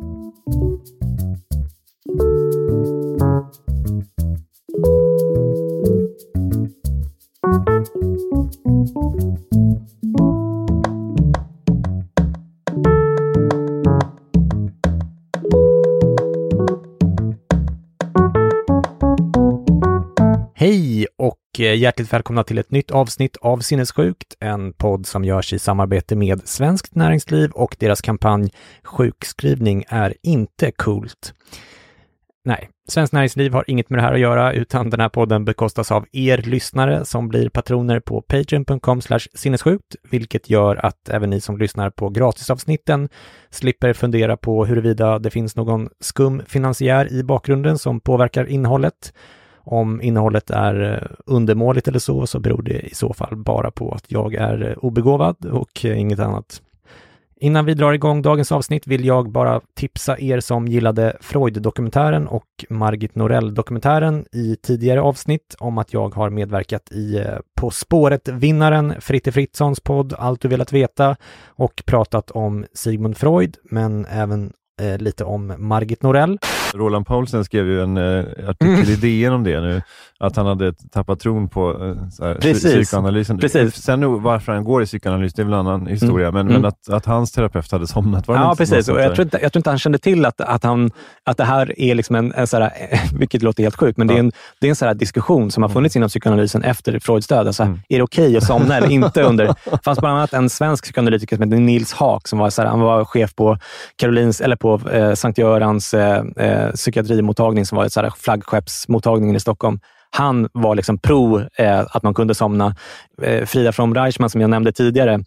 Thank you. Och hjärtligt välkomna till ett nytt avsnitt av Sinnessjukt, en podd som görs i samarbete med Svenskt Näringsliv och deras kampanj Sjukskrivning är inte coolt. Nej, Svenskt Näringsliv har inget med det här att göra, utan den här podden bekostas av er lyssnare som blir patroner på patreon.com sinnessjukt, vilket gör att även ni som lyssnar på gratisavsnitten slipper fundera på huruvida det finns någon skum finansiär i bakgrunden som påverkar innehållet. Om innehållet är eh, undermåligt eller så, så beror det i så fall bara på att jag är eh, obegåvad och eh, inget annat. Innan vi drar igång dagens avsnitt vill jag bara tipsa er som gillade Freud-dokumentären och Margit Norell-dokumentären i tidigare avsnitt om att jag har medverkat i På spåret-vinnaren Fritte Fritzons podd Allt du velat veta och pratat om Sigmund Freud, men även eh, lite om Margit Norell. Roland Paulsen skrev ju en eh, artikel i DN om det nu, att han hade tappat tron på eh, här, Precis. psykoanalysen. Precis. Sen varför han går i psykoanalys, det är väl en annan historia, men, Mm. men att, att hans terapeut hade somnat var det Ja, precis. Och jag, tror inte, jag tror inte han kände till att, att, han, att det här är liksom en, en så här, vilket låter helt sjukt, men det är en, det är en så här diskussion som har funnits inom psykoanalysen efter Freuds död. Alltså, Mm. Är det okej att somna eller inte? under? Det fanns bland annat en svensk psykoanalytiker som hette Nils Haak, som var, så här, han var chef på Karolins, eller på eh, Sankt Görans eh, eh, psykiatrimottagning, som var ett så här flaggskeppsmottagningen i Stockholm. Han var liksom pro eh, att man kunde somna. Eh, Frida from Reichmann, som jag nämnde tidigare,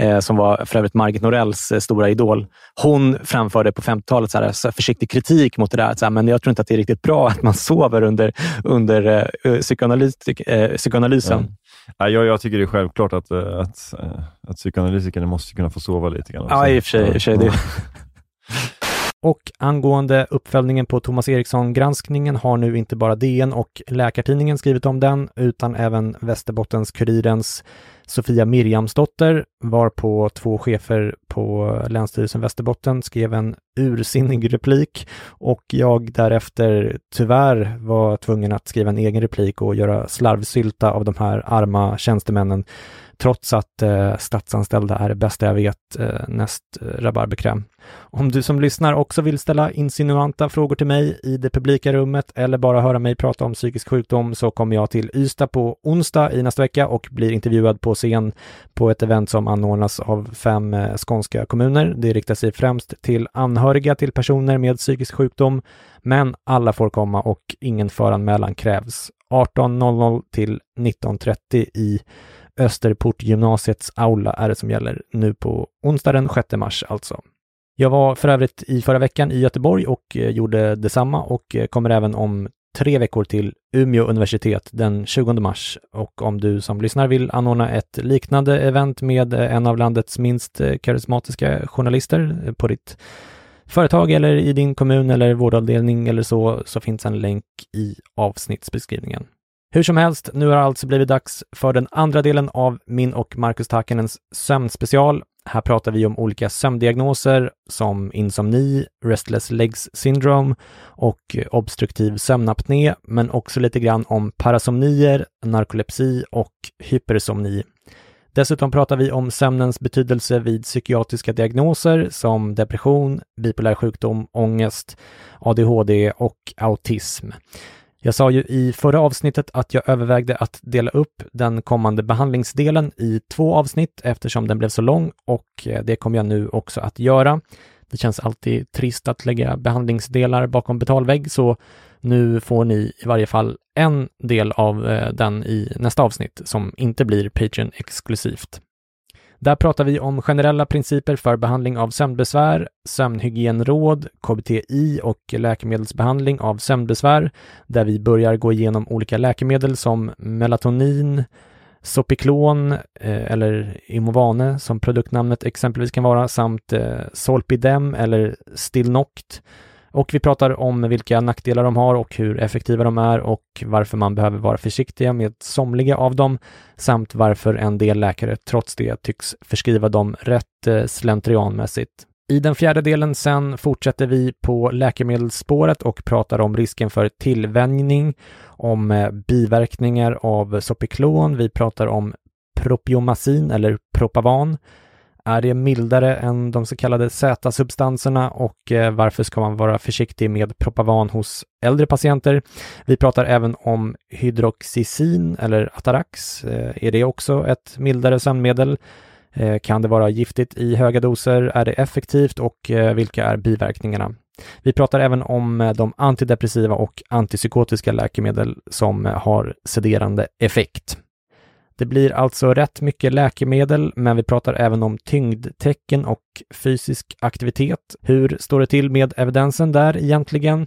eh, som var för övrigt Margit Norells eh, stora idol. Hon framförde på 50-talet så här, så försiktig kritik mot det där. Så här, men jag tror inte att det är riktigt bra att man sover under, under eh, psykoanalytik, eh, psykoanalysen. Ja, jag, jag tycker det är självklart att, att, att psykoanalytikerna måste kunna få sova lite grann. Ja, i och för sig. I och för sig det. Och angående uppföljningen på Thomas Eriksson-granskningen har nu inte bara DN och Läkartidningen skrivit om den, utan även Västerbottens-Kurirens Sofia Mirjamsdotter, varpå två chefer på Länsstyrelsen Västerbotten skrev en ursinnig replik. Och jag därefter tyvärr var tvungen att skriva en egen replik och göra slarvsylta av de här arma tjänstemännen, trots att eh, statsanställda är det bästa jag vet eh, näst eh, rabarberkräm. Om du som lyssnar också vill ställa insinuanta frågor till mig i det publika rummet eller bara höra mig prata om psykisk sjukdom så kommer jag till Ystad på onsdag i nästa vecka och blir intervjuad på scen på ett event som anordnas av fem eh, skånska kommuner. Det riktar sig främst till anhöriga till personer med psykisk sjukdom, men alla får komma och ingen föranmälan krävs. 18.00 till 19.30 i Österportgymnasiets aula är det som gäller nu på onsdag den 6 mars alltså. Jag var för övrigt i förra veckan i Göteborg och eh, gjorde detsamma och eh, kommer även om tre veckor till Umeå universitet den 20 mars. Och om du som lyssnar vill anordna ett liknande event med eh, en av landets minst karismatiska journalister på ditt företag eller i din kommun eller vårdavdelning eller så, så finns en länk i avsnittsbeskrivningen. Hur som helst, nu har det alltså blivit dags för den andra delen av min och Marcus Takanens sömnspecial. Här pratar vi om olika sömndiagnoser som insomni, restless legs syndrome och obstruktiv sömnapné, men också lite grann om parasomnier, narkolepsi och hypersomni. Dessutom pratar vi om sömnens betydelse vid psykiatriska diagnoser som depression, bipolär sjukdom, ångest, ADHD och autism. Jag sa ju i förra avsnittet att jag övervägde att dela upp den kommande behandlingsdelen i två avsnitt eftersom den blev så lång och eh, det kommer jag nu också att göra. Det känns alltid trist att lägga behandlingsdelar bakom betalvägg så nu får ni i varje fall en del av eh, den i nästa avsnitt som inte blir Patreon exklusivt. Där pratar vi om generella principer för behandling av sömnbesvär, sömnhygienråd, KBTI och läkemedelsbehandling av sömnbesvär, där vi börjar gå igenom olika läkemedel som melatonin, Sopiklon eh, eller Imovane som produktnamnet exempelvis kan vara samt eh, Solpidem eller Stilnoct. Och vi pratar om vilka nackdelar de har och hur effektiva de är och varför man behöver vara försiktiga med somliga av dem samt varför en del läkare trots det tycks förskriva dem rätt eh, slentrianmässigt. I den fjärde delen sen fortsätter vi på läkemedelsspåret och pratar om risken för tillvänjning, om eh, biverkningar av Sopiklon. Vi pratar om propiomacin eller Propavan. Är det mildare än de så kallade Z-substanserna och eh, varför ska man vara försiktig med Propavan hos äldre patienter? Vi pratar även om hydroxicin eller Atarax. Eh, är det också ett mildare sömnmedel? Eh, kan det vara giftigt i höga doser? Är det effektivt och vilka är biverkningarna? Vi pratar även om de antidepressiva och antipsykotiska läkemedel som har sederande effekt. Det blir alltså rätt mycket läkemedel, men vi pratar även om tyngdtecken och fysisk aktivitet. Hur står det till med evidensen där egentligen?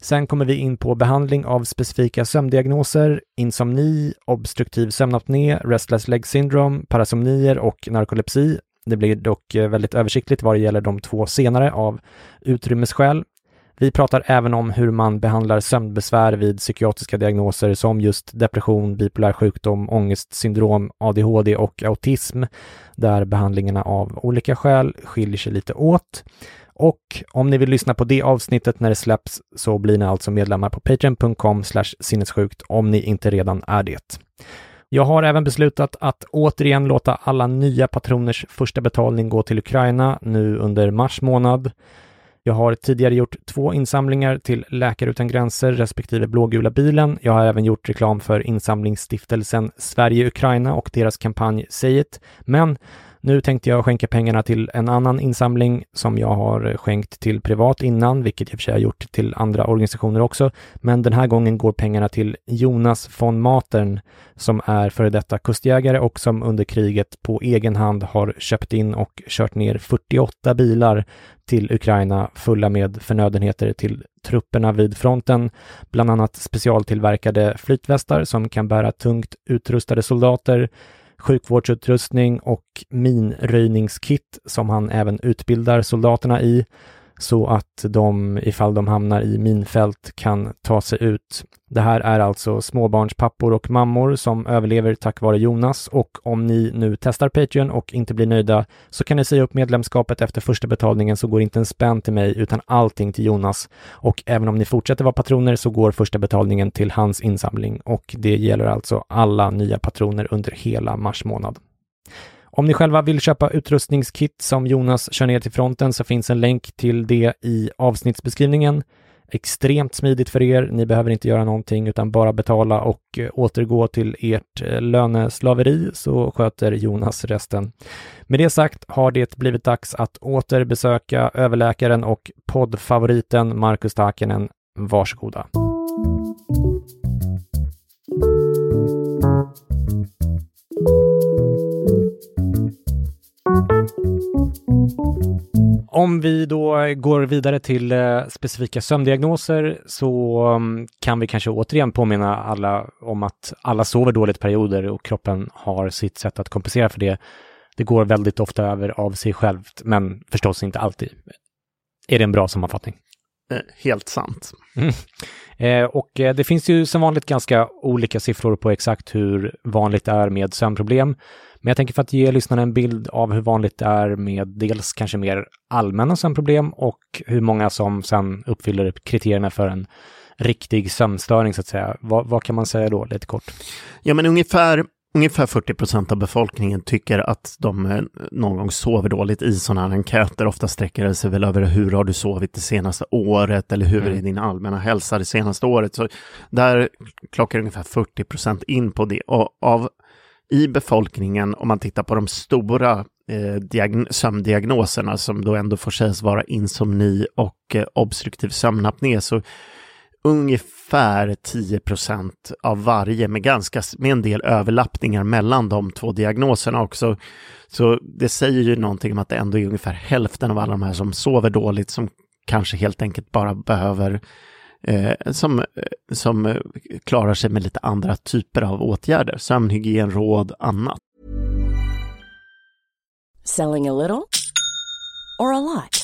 Sen kommer vi in på behandling av specifika sömndiagnoser, insomni, obstruktiv sömnapné, restless leg syndrome, parasomnier och narkolepsi. Det blir dock eh, väldigt översiktligt vad det gäller de två senare av utrymmesskäl. Vi pratar även om hur man behandlar sömnbesvär vid psykiatriska diagnoser som just depression, bipolär sjukdom, ångestsyndrom, ADHD och autism, där behandlingarna av olika skäl skiljer sig lite åt. Och om ni vill lyssna på det avsnittet när det släpps så blir ni alltså medlemmar på patreon.com sinnessjukt om ni inte redan är det. Jag har även beslutat att återigen låta alla nya patroners första betalning gå till Ukraina nu under mars månad. Jag har tidigare gjort två insamlingar till Läkare utan gränser respektive Blågula bilen. Jag har även gjort reklam för insamlingsstiftelsen Sverige-Ukraina och deras kampanj Säg it. Men nu tänkte jag skänka pengarna till en annan insamling som jag har skänkt till privat innan, vilket jag för sig har gjort till andra organisationer också. Men den här gången går pengarna till Jonas von Matern som är före detta kustjägare och som under kriget på egen hand har köpt in och kört ner 48 bilar till Ukraina fulla med förnödenheter till trupperna vid fronten, bland annat specialtillverkade flytvästar som kan bära tungt utrustade soldater, sjukvårdsutrustning och minröjningskit som han även utbildar soldaterna i så att de, ifall de hamnar i minfält, kan ta sig ut. Det här är alltså småbarnspappor och mammor som överlever tack vare Jonas och om ni nu testar Patreon och inte blir nöjda så kan ni säga upp medlemskapet efter första betalningen så går inte en spänn till mig utan allting till Jonas. Och även om ni fortsätter vara patroner så går första betalningen till hans insamling och det gäller alltså alla nya patroner under hela mars månad. Om ni själva vill köpa utrustningskit som Jonas kör ner till fronten så finns en länk till det i avsnittsbeskrivningen. Extremt smidigt för er. Ni behöver inte göra någonting utan bara betala och eh, återgå till ert eh, löneslaveri så sköter Jonas resten. Med det sagt har det blivit dags att åter besöka överläkaren och poddfavoriten Marcus Takenen. Varsågoda. Om vi då går vidare till eh, specifika sömndiagnoser så mm, kan vi kanske återigen påminna alla om att alla sover dåligt perioder och kroppen har sitt sätt att kompensera för det. Det går väldigt ofta över av sig självt, men förstås inte alltid. Är det en bra sammanfattning? Eh, helt sant. Mm. Eh, och eh, det finns ju som vanligt ganska olika siffror på exakt hur vanligt det är med sömnproblem. Men jag tänker för att ge lyssnarna en bild av hur vanligt det är med dels kanske mer allmänna sömnproblem och hur många som sen uppfyller kriterierna för en riktig sömnstörning så att säga. Vad, vad kan man säga då, lite kort? Ja, men ungefär Ungefär 40 procent av befolkningen tycker att de eh, någon gång sover dåligt i sådana här enkäter. Ofta sträcker det sig väl över hur har du sovit det senaste året eller hur mm. är din allmänna hälsa det senaste året. Så där klockar ungefär 40 procent in på det. Och av i befolkningen, om man tittar på de stora eh, sömndiagnoserna som då ändå får sägas vara insomni och eh, obstruktiv sömnapné, så ungefär 10 av varje med, ganska, med en del överlappningar mellan de två diagnoserna också. Så det säger ju någonting om att det ändå är ungefär hälften av alla de här som sover dåligt som kanske helt enkelt bara behöver eh, som, eh, som eh, klarar sig med lite andra typer av åtgärder. Sömnhygien, råd, annat. Selling a little or a lot?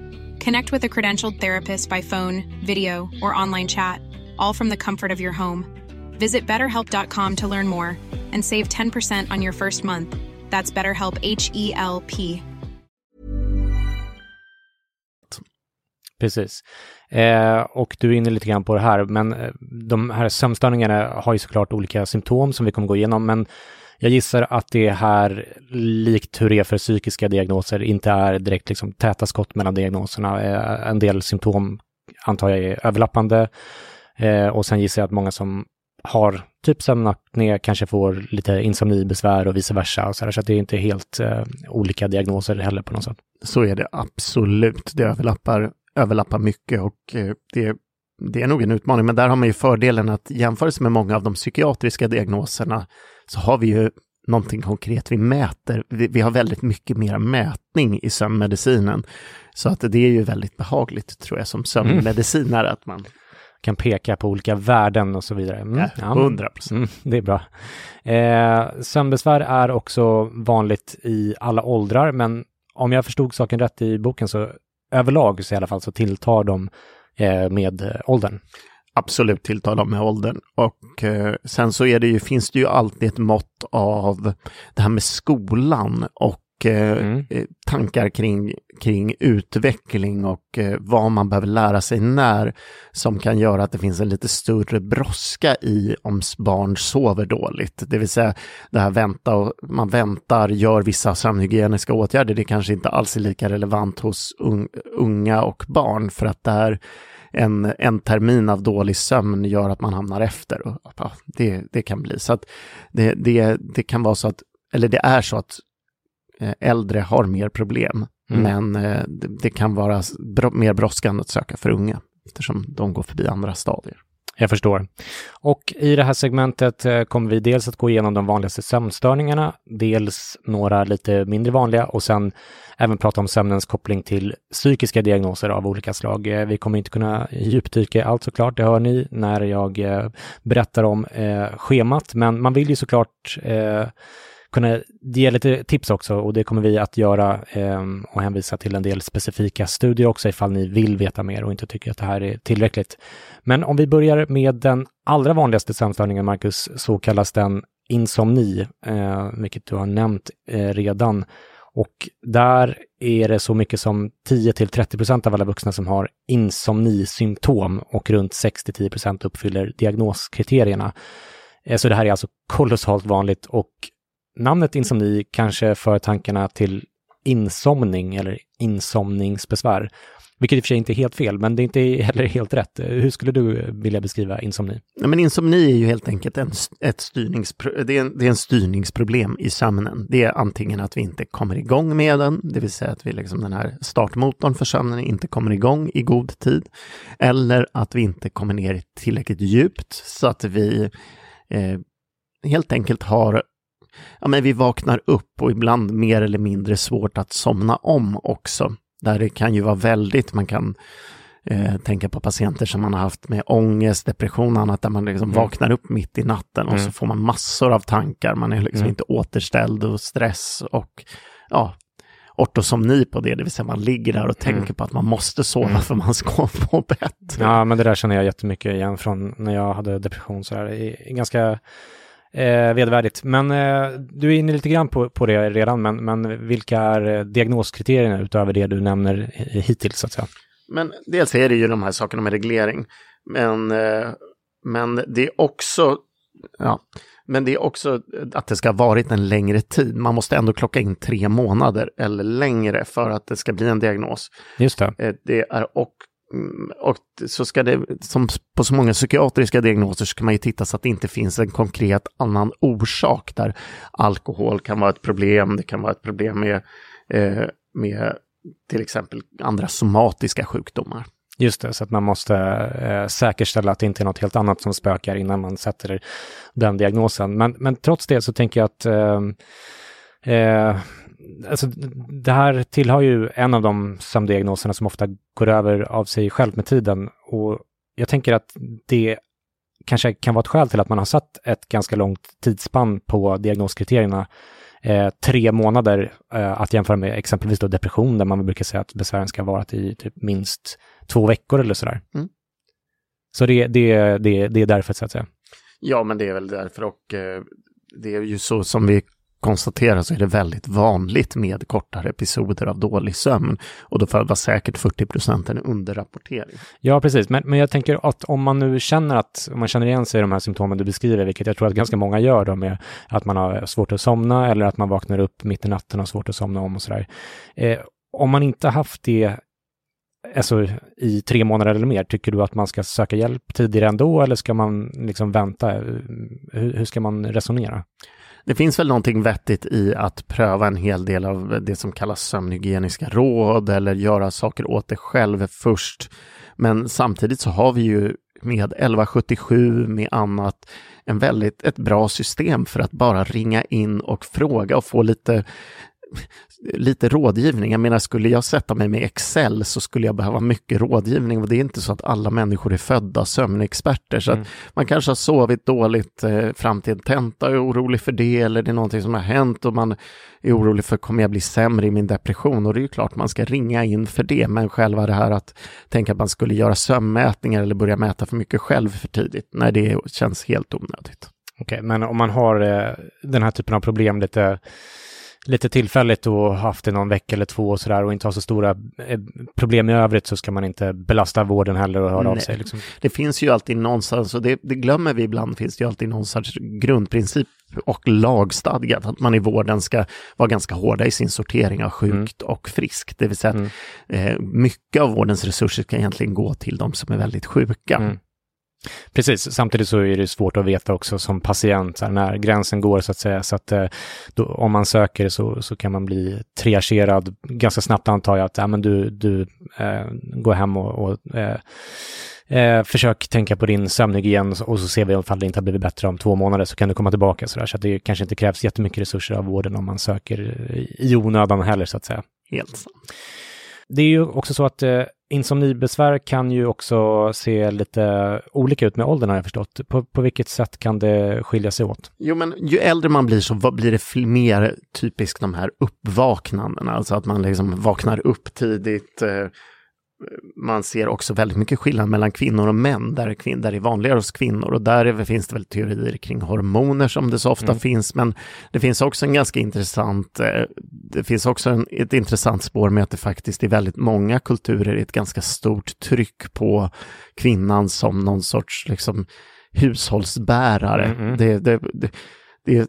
Connect with a credentialed therapist by phone, video, or online chat, all from the comfort of your home. Visit betterhelp.com to learn more and save 10% on your first month. That's BetterHelp H E L P. Precis. Eh, och du är inne lite grann på det här, men eh, de här sömnstörningarna har ju såklart olika symptom som vi kommer gå igenom, men jag gissar att det här, likt hur det är för psykiska diagnoser, inte är direkt liksom täta skott mellan diagnoserna. Eh, en del symptom antar jag är överlappande eh, och sen gissar jag att många som har typ sömnapné kanske får lite insomnibesvär och vice versa. Och så, här, så att det är inte helt eh, olika diagnoser heller på något sätt. Så är det absolut. Det överlappar, överlappar mycket och eh, det, det är nog en utmaning. Men där har man ju fördelen att jämfört med många av de psykiatriska diagnoserna så har vi ju någonting konkret vi mäter. Vi, vi, har väldigt mycket mer mätning i sömnmedicinen. Så att det är ju väldigt behagligt tror jag som sömnmedicinare mm. att man kan peka på olika värden och så vidare. Mm, ja, 100 procent. Mm, det är bra. Eh, sömnbesvär är också vanligt i alla åldrar, men om jag förstod saken rätt i boken så överlag så i alla fall så tilltar de eh, med åldern absolut tilltala med åldern. Och eh, sen så är det ju, finns det ju alltid ett mått av det här med skolan och eh, mm. Eh, tankar kring, kring utveckling och eh, vad man behöver lära sig när som kan göra att det finns en lite större brådska i om barn sover dåligt. Det vill säga det här vänta och man väntar, gör vissa sömnhygieniska åtgärder. Det kanske inte alls är lika relevant hos unga och barn för att det här en, en termin av dålig sömn gör att man hamnar efter. Och, ja, det, det kan bli så att det, det, det kan vara så att, eller det är så att eh, äldre har mer problem, mm. men eh, det, det, kan vara br mer brådskande att söka för unga eftersom de går förbi andra stadier. Jag förstår. Och i det här segmentet eh, kommer vi dels att gå igenom de vanligaste sömnstörningarna, dels några lite mindre vanliga och sen även prata om sömnens koppling till psykiska diagnoser av olika slag. Eh, vi kommer inte kunna djupdyka i allt såklart, det hör ni när jag eh, berättar om schemat, men man vill ju såklart kunna ge lite tips också och det kommer vi att göra eh, och hänvisa till en del specifika studier också ifall ni vill veta mer och inte tycker att det här är tillräckligt. Men om vi börjar med den allra vanligaste sömnstörningen, Marcus, så kallas den insomni, eh, vilket du har nämnt eh, redan. Och där är det så mycket som 10 till 30 procent av alla vuxna som har insomnisymptom och runt 6 till 10 procent uppfyller diagnoskriterierna. Eh, så det här är alltså kolossalt vanligt och namnet insomni kanske för tankarna till insomning eller insomningsbesvär. Vilket i och för sig inte är helt fel, men det är inte heller helt rätt. Hur skulle du vilja beskriva insomni? Ja, men insomni är ju helt enkelt en, ett styrningspro, det är en, det är en styrningsproblem i sömnen. Det är antingen att vi inte kommer igång med den, det vill säga att vi liksom den här startmotorn för sömnen inte kommer igång i god tid, eller att vi inte kommer ner tillräckligt djupt så att vi eh, helt enkelt har ja, men vi vaknar upp och ibland mer eller mindre svårt att somna om också. Där det kan ju vara väldigt, man kan eh, tänka på patienter som man har haft med ångest, depression och annat, där man liksom mm. vaknar upp mitt i natten och mm. så får man massor av tankar, man är liksom mm. inte återställd och stress och ja, ortosomni på det, det vill säga man ligger där och tänker mm. på att man måste sova mm. för man ska få bättre. Ja, men det där känner jag jättemycket igen från när jag hade depression. Så där. Det är ganska eh, vedervärdigt. Men eh, du är inne lite grann på, på det redan, men, men vilka är eh, diagnoskriterierna utöver det du nämner hittills så att säga? Men dels är det ju de här sakerna med reglering. Men eh, Men det är också, ja, men det är också att det ska ha varit en längre tid. Man måste ändå klocka in tre månader eller längre för att det ska bli en diagnos. Just det. Eh, Det är och, Mm, och så ska det, som på så många psykiatriska diagnoser, ska man ju titta så att det inte finns en konkret annan orsak där alkohol kan vara ett problem, det kan vara ett problem med, eh, med till exempel andra somatiska sjukdomar. Just det, så att man måste eh, säkerställa att det inte är något helt annat som spökar innan man sätter den diagnosen. Men, men trots det så tänker jag att eh, eh, alltså, det här tillhör ju en av de sömndiagnoserna som ofta går över av sig själv med tiden. Och jag tänker att det kanske kan vara ett skäl till att man har satt ett ganska långt tidsspann på diagnoskriterierna. Eh, tre månader eh, att jämföra med exempelvis då depression där man brukar säga att besvären ska vara i typ minst två veckor eller sådär. Mm. Så det, det, det, det är därför så att säga. Ja, men det är väl därför och eh, det är ju så som vi konstatera så är det väldigt vanligt med kortare episoder av dålig sömn. Och då får säkert 40 procent en underrapportering. Ja, precis. Men, men jag tänker att om man nu känner att, om man känner igen sig i de här symptomen du beskriver, vilket jag tror att ganska många gör då med att man har svårt att somna eller att man vaknar upp mitt i natten och har svårt att somna om och sådär. Eh, om man inte haft det alltså, i tre månader eller mer, tycker du att man ska söka hjälp tidigare ändå eller ska man liksom vänta? Hur, hur ska man resonera? Det finns väl någonting vettigt i att pröva en hel del av det som kallas sömnhygieniska råd eller göra saker åt det själv först. Men samtidigt så har vi ju med 1177 med annat en väldigt, ett bra system för att bara ringa in och fråga och få lite lite rådgivning. Jag menar, skulle jag sätta mig med Excel så skulle jag behöva mycket rådgivning och det är inte så att alla människor är födda sömnexperter. Så Mm. att man kanske har sovit dåligt eh, fram till en tenta och är orolig för det eller det är någonting som har hänt och man är orolig för kommer jag bli sämre i min depression och det är ju klart man ska ringa in för det. Men själva det här att tänka att man skulle göra sömnmätningar eller börja mäta för mycket själv för tidigt, nej det känns helt onödigt. Okej, men om man har eh, den här typen av problem lite, lite tillfälligt och haft det någon vecka eller två och sådär och inte har så stora eh, problem i övrigt så ska man inte belasta vården heller och höra av Nej. sig. Liksom. Det finns ju alltid någonstans, och det, det glömmer vi ibland, finns det ju alltid någon sorts grundprincip och lagstadgat att man i vården ska vara ganska hårda i sin sortering av sjukt och friskt. Det vill säga att Mm. eh, mycket av vårdens resurser ska egentligen gå till de som är väldigt sjuka. Mm. Precis, samtidigt så är det svårt att veta också som patient när gränsen går så att säga. Så att eh, då, om man söker så, så kan man bli triagerad ganska snabbt antar jag att ja, men du, du eh, går hem och, och eh, eh, försök tänka på din sömnhygien och så ser vi om det inte har blivit bättre om två månader så kan du komma tillbaka så där. Så att det kanske inte krävs jättemycket resurser av vården om man söker i onödan heller så att säga. Helt sant. Det är ju också så att eh, insomnibesvär kan ju också se lite olika ut med åldern har jag förstått. På, på vilket sätt kan det skilja sig åt? Jo, men ju äldre man blir så blir det mer typiskt de här uppvaknandena, alltså att man liksom vaknar upp tidigt. Eh, man ser också väldigt mycket skillnad mellan kvinnor och män, där, kvin- där det är vanligare hos kvinnor. Och där finns det väl teorier kring hormoner som det så ofta Mm. finns, men det finns också en ganska intressant, eh, det finns också en, ett intressant spår med att det faktiskt i väldigt många kulturer är ett ganska stort tryck på kvinnan som någon sorts liksom, hushållsbärare. Mm. Det, det, det, det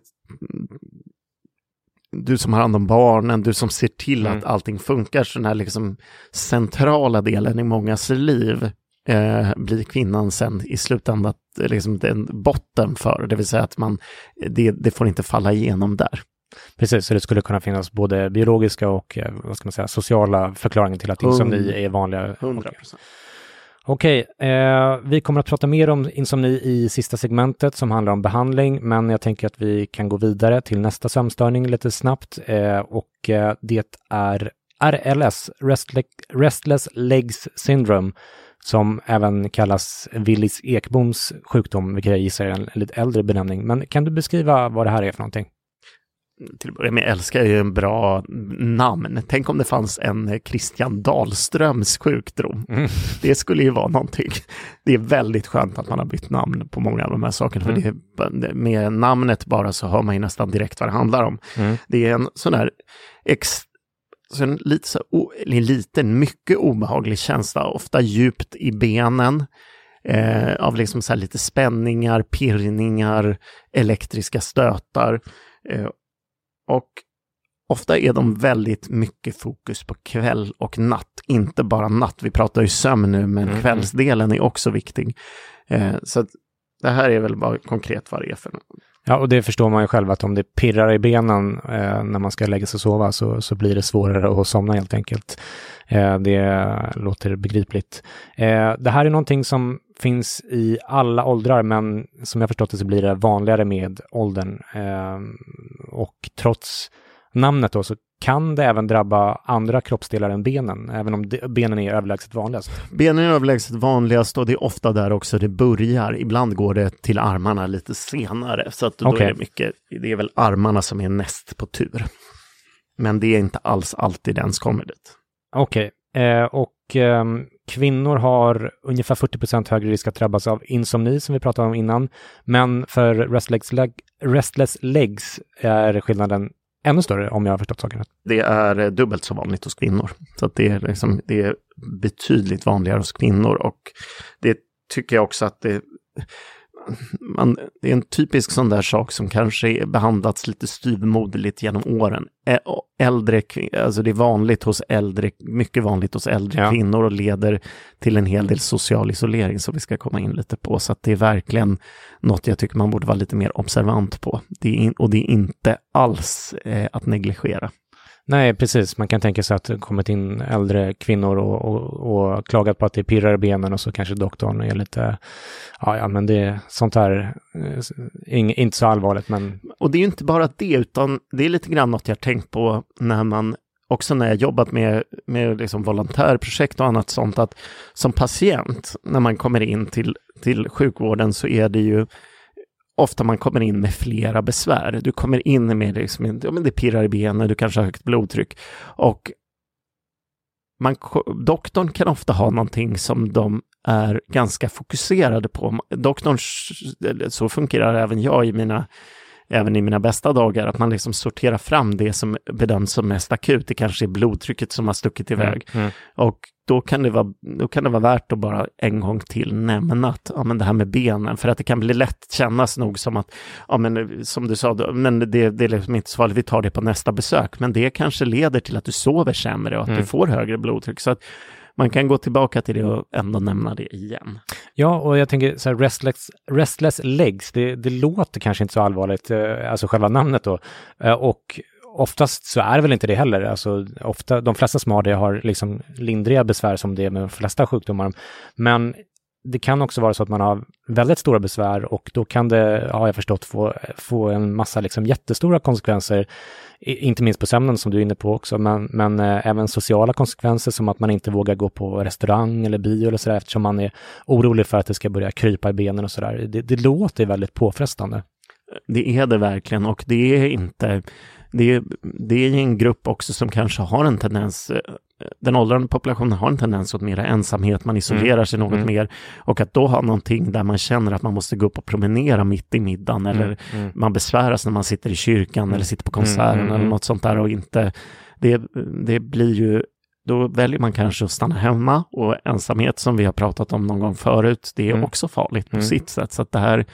du som har hand om barnen, du som ser till Mm. att allting funkar. Så den här liksom centrala delen i mångas liv eh, blir kvinnan sen i slutändan liksom den botten för. Det vill säga att man, det, det får inte falla igenom där. Precis, så det skulle kunna finnas både biologiska och eh, vad ska man säga, sociala förklaringar till att insomni Hund- är vanliga. 100 procent. Okej, eh, vi kommer att prata mer om insomni i sista segmentet som handlar om behandling, men jag tänker att vi kan gå vidare till nästa sömnstörning lite snabbt eh, och eh, det är RLS, Restle- Restless Legs Syndrome, som även kallas Willis Ekboms sjukdom, vilket jag gissar är en lite äldre benämning. Men kan du beskriva vad det här är för någonting? Till börja med älskar jag ju en bra namn. Tänk om det fanns en Christian Dahlströms sjukdom. Mm. Det skulle ju vara någonting. Det är väldigt skönt att man har bytt namn på många av de här sakerna. För Mm. det, är- med namnet bara så hör man ju nästan direkt vad det handlar om. Mm. Det är en sån här ex, så en lite, så, en liten, mycket obehaglig känsla, ofta djupt i benen. eh, av liksom så lite spänningar, pirrningar, elektriska stötar. Eh, och ofta är de väldigt mycket fokus på kväll och natt, inte bara natt. Vi pratar ju sömn nu, men mm. kvällsdelen är också viktig. Eh, så det här är väl bara konkret vad det är för Ja, och det förstår man ju själv att om det pirrar i benen eh, när man ska lägga sig och sova så, så blir det svårare att somna helt enkelt. Eh, det låter begripligt. Eh, det här är någonting som finns i alla åldrar, men som jag förstått det så blir det vanligare med åldern. Eh, och trots namnet då så kan det även drabba andra kroppsdelar än benen, även om benen är överlägset vanligast? Benen är överlägset vanligast och det är ofta där också det börjar. Ibland går det till armarna lite senare, så att då okay. är det mycket, det är väl armarna som är näst på tur. Men det är inte alls alltid ens kommer dit. Okej, okay. eh, och eh, kvinnor har ungefär 40% högre risk att drabbas av insomni som vi pratade om innan. Men för restless, leg restless legs är skillnaden ännu större om jag har förstått saken rätt. Det är eh, dubbelt så vanligt hos kvinnor. Så att det, är liksom, det är betydligt vanligare hos kvinnor och det tycker jag också att det man, det är en typisk sån där sak som kanske behandlats lite styvmoderligt genom åren. Äldre, alltså det är vanligt hos äldre, mycket vanligt hos äldre ja. kvinnor och leder till en hel del social isolering som vi ska komma in lite på. Så det är verkligen något jag tycker man borde vara lite mer observant på. Det är in, och det är inte alls eh, att negligera. Nej, precis. Man kan tänka sig att det kommit in äldre kvinnor och, och, och klagat på att det pirrar i benen och så kanske doktorn är lite, ja, ja men det är sånt här, eh, inte så allvarligt men... Och det är ju inte bara det, utan det är lite grann något jag tänkt på när man också när jag jobbat med, med liksom volontärprojekt och annat sånt, att som patient, när man kommer in till, till sjukvården så är det ju ofta man kommer in med flera besvär. Du kommer in med liksom, ja, men det pirrar i benen, du kanske har högt blodtryck. Och man, doktorn kan ofta ha någonting som de är ganska fokuserade på. Doktorn, så fungerar även jag i mina även i mina bästa dagar, att man liksom sorterar fram det som bedöms som mest akut. Det kanske är blodtrycket som har stuckit mm, iväg. Mm, mm. Och då kan, det vara, då kan det vara värt att bara en gång till nämna att ja, men det här med benen, för att det kan bli lätt kännas nog som att, ja men som du sa, men det, det är liksom inte så farligt, vi tar det på nästa besök, men det kanske leder till att du sover sämre och att mm. du får högre blodtryck. Så att man kan gå tillbaka till det och ändå nämna det igen. Ja, och jag tänker så här, restless, restless legs, det, det låter kanske inte så allvarligt, eh, alltså själva namnet då. Eh, och oftast så är det väl inte det heller. Alltså, ofta, de flesta som har det har liksom lindriga besvär som det är med de flesta sjukdomar. Men det kan också vara så att man har väldigt stora besvär och då kan det, har jag förstått, få, få en massa liksom jättestora konsekvenser. Inte minst på sömnen som du är inne på också, men, men eh, även sociala konsekvenser som att man inte vågar gå på restaurang eller bio eller sådär eftersom man är orolig för att det ska börja krypa i benen och sådär. Det, det låter väldigt påfrestande. Det är det verkligen och det är inte det är, det är en grupp också som kanske har en tendens, eh, den åldrande populationen har en tendens åt mera ensamhet, man isolerar mm. sig något mm. mer och att då ha någonting där man känner att man måste gå upp och promenera mitt i middagen eller mm. mm. man besväras när man sitter i kyrkan eller mm. sitter på konserten eller något sånt där och inte, det, det blir ju då väljer man kanske att stanna hemma och ensamhet som vi har pratat om någon gång förut, det är mm. också farligt på mm. sitt sätt. Så det här,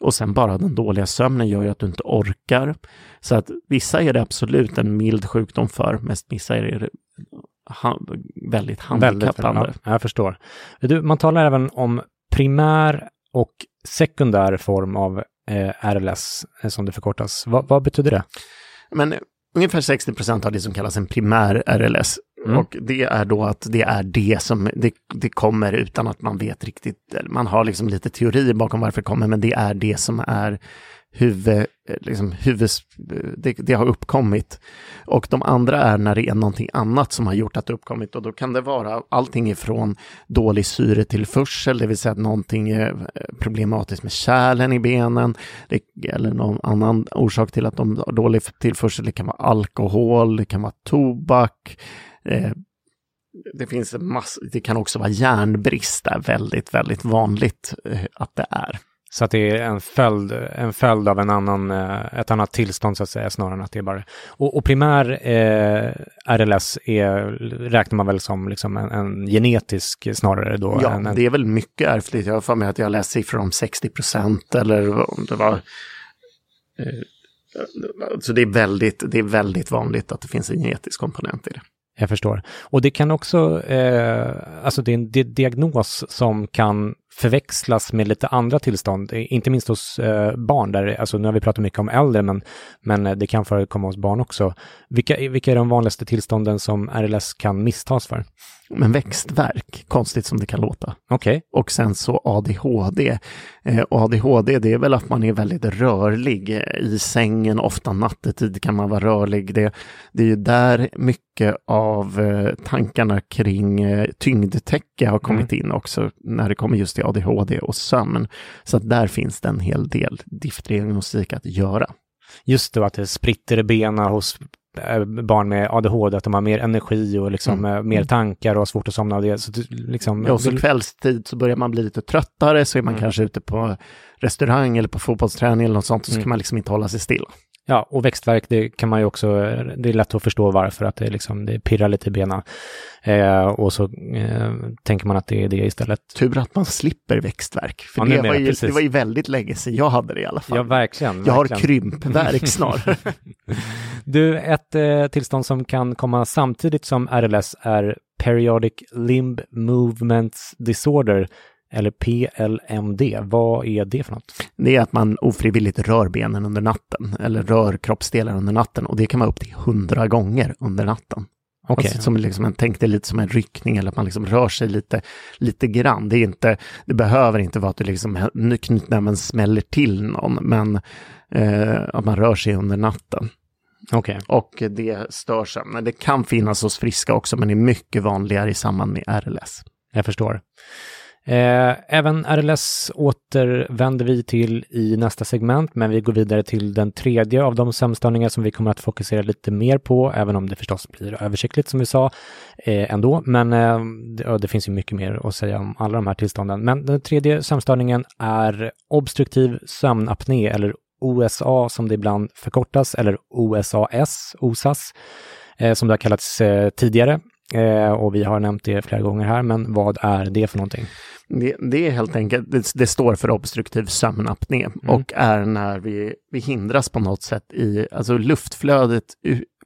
och sen bara den dåliga sömnen gör ju att du inte orkar. Så att vissa är det absolut en mild sjukdom för, mest vissa är det ha, väldigt handikappande. Väldigt, ja, jag förstår. Du, man talar även om primär och sekundär form av eh, RLS, eh, som det förkortas. Va, vad betyder det? Men ungefär 60 procent av det som kallas en primär RLS. Mm. Och det är då att det är det som det, det kommer utan att man vet riktigt, man har liksom lite teorier bakom varför det kommer, men det är det som är huvud, eh, liksom huvud, det, det, har uppkommit. Och de andra är när det är någonting annat som har gjort att det uppkommit. Och då kan det vara allting ifrån dålig syretillförsel, det vill säga att någonting är eh, problematiskt med kärlen i benen, det, eller någon annan orsak till att de har dålig tillförsel, det kan vara alkohol, det kan vara tobak, eh, det finns en massa, det kan också vara järnbrist, det är väldigt, väldigt vanligt eh, att det är. Så att det är en följd, en följd av en annan, eh, ett annat tillstånd så att säga, snarare än att det är bara... Och, och primär eh, RLS är, räknar man väl som liksom en, en genetisk snarare då? Ja, en, en... det är väl mycket ärftligt. Jag har för mig att jag läst siffror om 60 procent eller om det var... Eh, så det är, väldigt, det är väldigt vanligt att det finns en genetisk komponent i det. Jag förstår. Och det kan också, eh, alltså det är en di diagnos som kan förväxlas med lite andra tillstånd, inte minst hos eh, barn, där, alltså nu har vi pratat mycket om äldre, men, men det kan förekomma hos barn också. Vilka, vilka är de vanligaste tillstånden som RLS kan misstas för? Men växtverk, konstigt som det kan låta. Okej. Okay. Och sen så ADHD. Eh, och ADHD det är väl att man är väldigt rörlig. I sängen, ofta nattetid kan man vara rörlig. Det, det är ju där mycket av eh, tankarna kring eh, tyngdtäcke har kommit mm. in också, när det kommer just till ADHD och sömn. Så att där finns det en hel del diagnostik att göra. Just det, att det spritter i benen hos Eh, barn med ADHD, att de har mer energi och liksom mm. Eh, mer tankar och har svårt att somna av det. Så, liksom, ja, och så kvällstid så börjar man bli lite tröttare, så är man mm. kanske ute på restaurang eller på fotbollsträning eller något sånt, så mm. ska man liksom inte hålla sig stilla. Ja, och växtverk, det kan man ju också, det är lätt att förstå varför, att det, liksom, det pirrar lite i benen. Eh, och så eh, tänker man att det är det istället. Tur att man slipper växtverk, för ja, det, var ju, det var ju väldigt länge sedan jag hade det i alla fall. Ja, verkligen. Jag verkligen. har krympverk snarare. du, ett eh, tillstånd som kan komma samtidigt som RLS är Periodic Limb Movements Disorder, eller PLMD, vad är det för något? Det är att man ofrivilligt rör benen under natten eller rör kroppsdelar under natten och det kan vara upp till hundra gånger under natten. Okay. Alltså, som liksom, man tänkte lite som en ryckning eller att man liksom rör sig lite, lite grann. Det, är inte, det behöver inte vara att du liksom knytnäven smäller till någon, men eh, att man rör sig under natten. Okay. Och det stör sömnen. Det kan finnas hos friska också, men det är mycket vanligare i samband med RLS. Jag förstår. Eh, även RLS återvänder vi till i nästa segment, men vi går vidare till den tredje av de sömnstörningar som vi kommer att fokusera lite mer på, även om det förstås blir översiktligt som vi sa eh, ändå. Men eh, det, det, finns ju mycket mer att säga om alla de här tillstånden. Men den tredje sömnstörningen är obstruktiv sömnapné eller OSA som det ibland förkortas, eller OSAS, OSAS, eh, som det har kallats eh, tidigare. Eh, och vi har nämnt det flera gånger här, men vad är det för någonting? Det, det är helt enkelt, det, det, står för obstruktiv sömnapné mm. och är när vi, vi hindras på något sätt i, alltså luftflödet,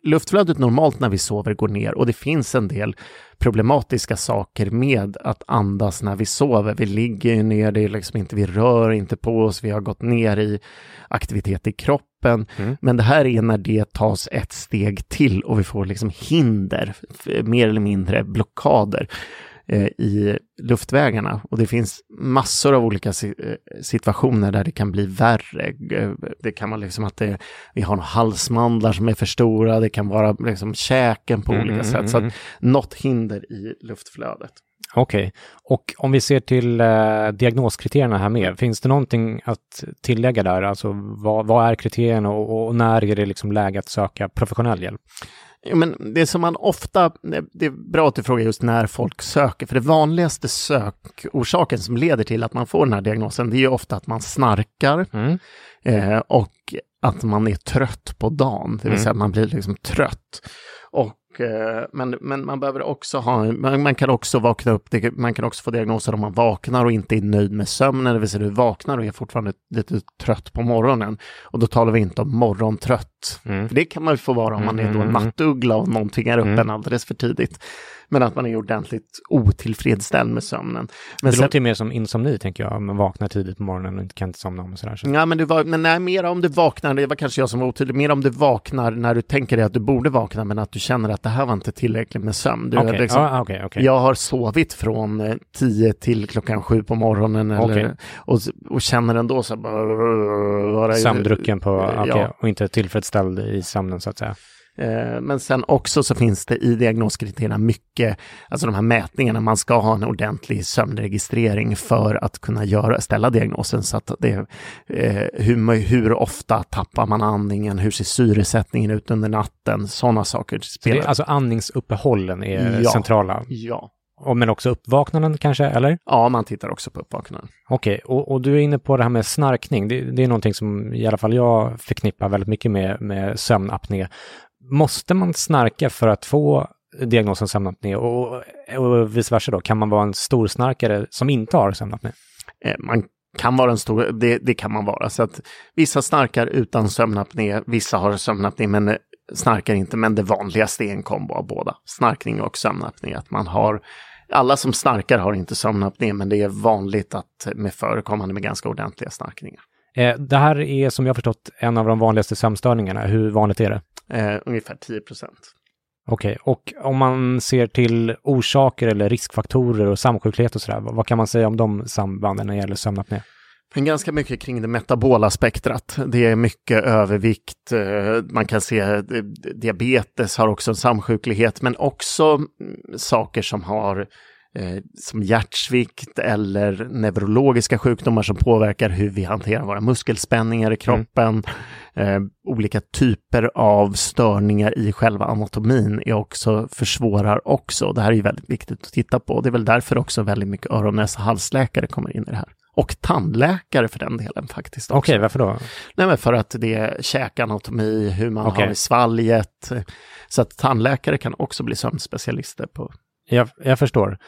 luftflödet normalt när vi sover går ner och det finns en del problematiska saker med att andas när vi sover. Vi ligger ner, det är liksom inte, vi rör inte på oss, vi har gått ner i aktivitet i kroppen. Mm. Men det här är när det tas ett steg till och vi får liksom hinder, mer eller mindre blockader. Eh, i luftvägarna. Och det finns massor av olika eh, situationer där det kan bli värre. Eh, det kan vara liksom att det, vi har halsmandlar som är för stora, det kan vara liksom käken på mm, olika mm, sätt. Så att mm. något hinder i luftflödet. Okej, okay. och om vi ser till eh, diagnoskriterierna här med, finns det någonting att tillägga där? Alltså vad, vad är kriterierna och, och, när är det liksom läge att söka professionell hjälp? Men det som man ofta, det är bra att du frågar just när folk söker, för det vanligaste sökorsaken som leder till att man får den här diagnosen, det är ju ofta att man snarkar mm. eh, och att man är trött på dagen, det vill mm. säga att man blir liksom trött. Och Eh, men, men man behöver också ha, man, man, kan också vakna upp, det, man kan också få diagnoser om man vaknar och inte är nöjd med sömnen, det vill säga du vaknar och är fortfarande lite trött på morgonen. Och då talar vi inte om morgontrött. Mm. För det kan man ju få vara om man är då en mm. nattuggla och någonting är uppe mm. alldeles för tidigt men att man är ordentligt otillfredsställd med sömnen. Men det sen, låter ju mer som insomni, tänker jag, om man vaknar tidigt på morgonen och inte kan inte somna om och sådär. Så. Ja, men, du var, men nej, mer om du vaknar, det var kanske jag som var otydlig, mer om du vaknar när du tänker dig att du borde vakna, men att du känner att det här var inte tillräckligt med sömn. Du, okay. liksom, ah, okay, okay. Jag har sovit från 10 eh, till klockan 7 på morgonen eller, och, och känner ändå så bara... Sömndrucken på, ja. och inte tillfredsställd i sömnen så att säga. Eh, men sen också så finns det i diagnoskriterierna mycket, alltså de här mätningarna, man ska ha en ordentlig sömnregistrering för att kunna göra, ställa diagnosen. Så att det, eh, hur, hur ofta tappar man andningen, hur ser syresättningen ut under natten, sådana saker. Spelar. Det, alltså andningsuppehållen är ja, centrala? Ja. Men också uppvaknanden kanske, eller? Ja, man tittar också på uppvaknanden. Okej, och, och, du är inne på det här med snarkning. Det, det, är någonting som i alla fall jag förknippar väldigt mycket med, med sömnapné. Måste man snarka för att få diagnosen sömnapné och, och vice versa då? Kan man vara en stor snarkare som inte har sömnapné? Eh, man kan vara en stor, det, det, kan man vara. Så att vissa snarkar utan sömnapné, vissa har sömnapné men snarkar inte. Men det vanligaste är en kombo av båda, snarkning och sömnapné. Att man har, alla som snarkar har inte sömnapné, men det är vanligt att med förekommande med ganska ordentliga snarkningar. Eh, det här är som jag förstått en av de vanligaste sömnstörningarna. Hur vanligt är det? Eh, ungefär 10 procent. Okej, okay. och om man ser till orsaker eller riskfaktorer och samsjuklighet och sådär, vad kan man säga om de sambanden när det gäller sömnapné? Men ganska mycket kring det metabola spektrat. Det är mycket övervikt, eh, man kan se eh, diabetes har också en samsjuklighet, men också mm, saker som har eh, som hjärtsvikt eller neurologiska sjukdomar som påverkar hur vi hanterar våra muskelspänningar i kroppen. Eh, olika typer av störningar i själva anatomin är också, försvårar också. Det här är väldigt viktigt att titta på. Det är väl därför också väldigt mycket öron, näsa, halsläkare kommer in i det här. Och tandläkare för den delen faktiskt. Okej, okay, varför då? Nej, men för att det är käkanatomi, hur man okay. har i svalget. Så att tandläkare kan också bli sömnspecialister på jag, jag förstår.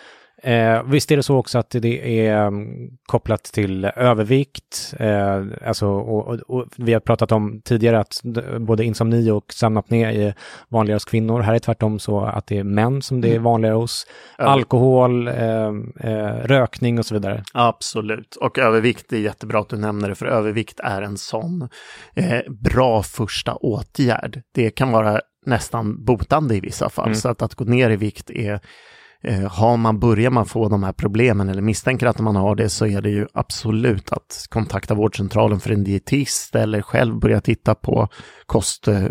Eh, visst är det så också att det är um, kopplat till övervikt, eh, alltså, och, och, och, vi har pratat om tidigare att både insomni och sömnapné är vanligare hos kvinnor. Här är tvärtom så att det är män som det är mm. vanligare hos. Mm. Alkohol, eh, eh, rökning och så vidare. Absolut, och övervikt är jättebra att du nämner det, för övervikt är en sån eh, bra första åtgärd. Det kan vara nästan botande i vissa fall, mm. så att, att gå ner i vikt är Eh, har man, börjar man få de här problemen eller misstänker att man har det så är det ju absolut att kontakta vårdcentralen för en dietist eller själv börja titta på kost, eh,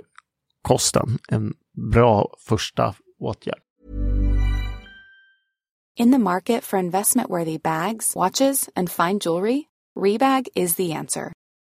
kosten. En bra första åtgärd. In the market for investment worthy bags, watches and fine jewelry, Rebag is the answer.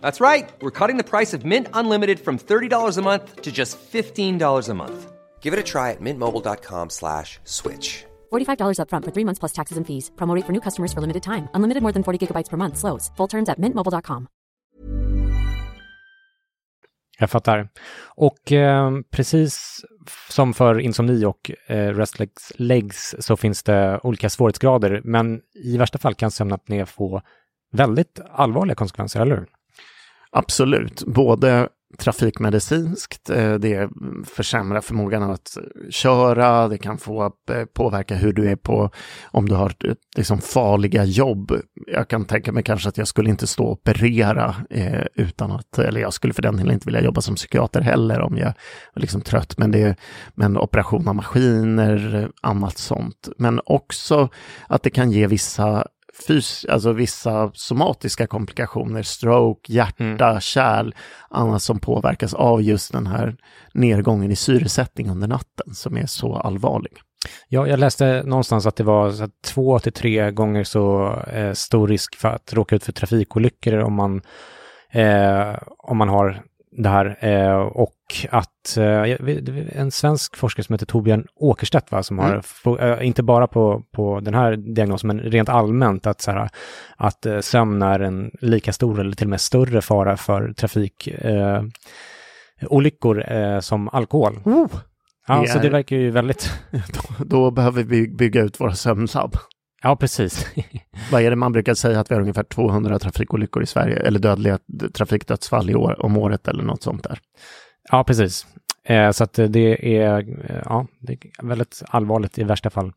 That's right. We're cutting the price of Mint Unlimited from $30 a month to just $15 a month. Give it a try at mintmobile.com slash switch. $45 upfront for three months plus taxes and fees. Promote for new customers for limited time. Unlimited more than 40 gigabytes per month. Slows. Full terms at mintmobile.com. Jag fattar. Och eh, precis som för insomni och eh, restless legs så finns det olika svårighetsgrader. Men i värsta fall kan sömnapné få väldigt allvarliga konsekvenser, eller hur? Absolut, både trafikmedicinskt, eh, det försämrar förmågan att köra, det kan få eh, påverka hur du är på, om du har eh, liksom farliga jobb. Jag kan tänka mig kanske att jag skulle inte stå och operera eh, utan att, eller jag skulle för den delen inte vilja jobba som psykiater heller om jag var liksom trött, men det men operation av maskiner, annat sånt. Men också att det kan ge vissa fys alltså vissa somatiska komplikationer, stroke, hjärta, mm. kärl, annat som påverkas av just den här nedgången i syresättning under natten som är så allvarlig. Ja, jag läste någonstans att det var att två till tre gånger så eh, stor risk för att råka ut för trafikolyckor om man, eh, om man har det här. Eh, och att eh, en svensk forskare som heter Torbjörn Åkerstedt, va, som har, Mm. få- eh, inte bara på, på den här diagnosen, men rent allmänt att, så här, att eh, sömn är en lika stor eller till och med större fara för trafikolyckor eh, som alkohol. Oh, Ja, det så det är- verkar ju väldigt... då, då behöver vi bygga ut våra sömnlabb. Ja, precis. Vad är det man brukar säga att vi har ungefär 200 trafikolyckor i Sverige, eller dödliga trafikdödsfall i år, om året eller något sånt där. Ja, precis. Eh, så att det är, eh, ja, det är väldigt allvarligt i värsta fall.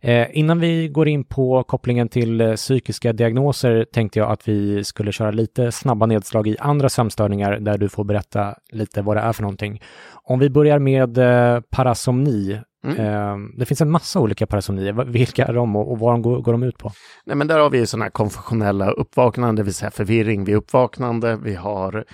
Eh, innan vi går in på kopplingen till eh, psykiska diagnoser tänkte jag att vi skulle köra lite snabba nedslag i andra sömnstörningar där du får berätta lite vad det är för någonting. Om vi börjar med eh, parasomni. Mm. Eh, det finns en massa olika parasomnier. Vilka är de och, vad går, går de ut på? Nej, men där har vi sådana här konfessionella uppvaknande, det vill säga förvirring vid uppvaknande. Vi har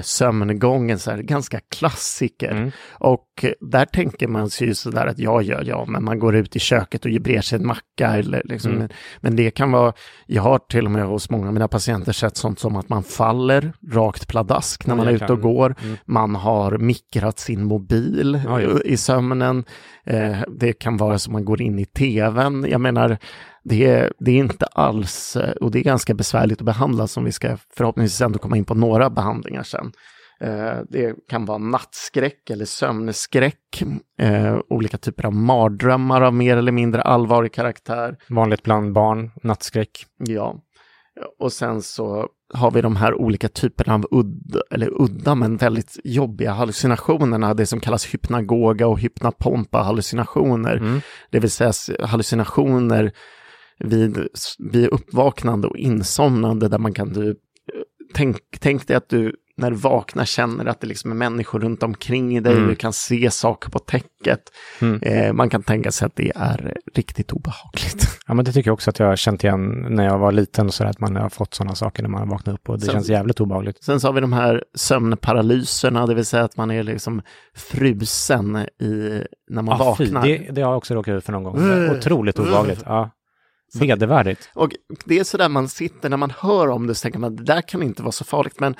sömngången, så här, ganska klassiker. Mm. Och eh, där tänker man sig ju sådär att ja, ja, ja, men man går ut i köket och ger sig en macka. Eller liksom, Mm. Men det kan vara, jag har till och med hos många av mina patienter sett sånt som att man faller rakt pladask när man är ute och går. Mm. Man har mikrat sin mobil Ja, ja. i sömnen. Eh, det kan vara som man går in i tvn. Jag menar, det är, det är inte alls, eh, och det är ganska besvärligt att behandla som vi ska förhoppningsvis ändå komma in på några behandlingar sen. Eh, Det kan vara nattskräck eller sömnskräck, eh, olika typer av mardrömmar av mer eller mindre allvarlig karaktär. Vanligt bland barn, nattskräck. Ja, och sen så har vi de här olika typerna av udda, eller udda men väldigt jobbiga hallucinationerna, det som kallas hypnagoga och hypnapompa hallucinationer. Mm. Det vill säga hallucinationer vid, vid uppvaknande och insomnande där man kan du, tänk, tänk dig att du när du vaknar känner att det liksom är människor runt omkring dig, Mm. du kan se saker på täcket. Mm. Eh, man kan tänka sig att det är riktigt obehagligt. Ja, men det tycker jag också att jag har känt igen när jag var liten så att man har fått sådana saker när man vaknar upp och det Sen- känns jävligt obehagligt. Sen så har vi de här sömnparalyserna, det vill säga att man är liksom frusen i, när man fy, vaknar. det, det har jag också råkat ut för någon gång. Uh, Otroligt obehagligt. Ja. Vedervärdigt. Och det är så där man sitter, när man hör om det så tänker man det där kan inte vara så farligt, men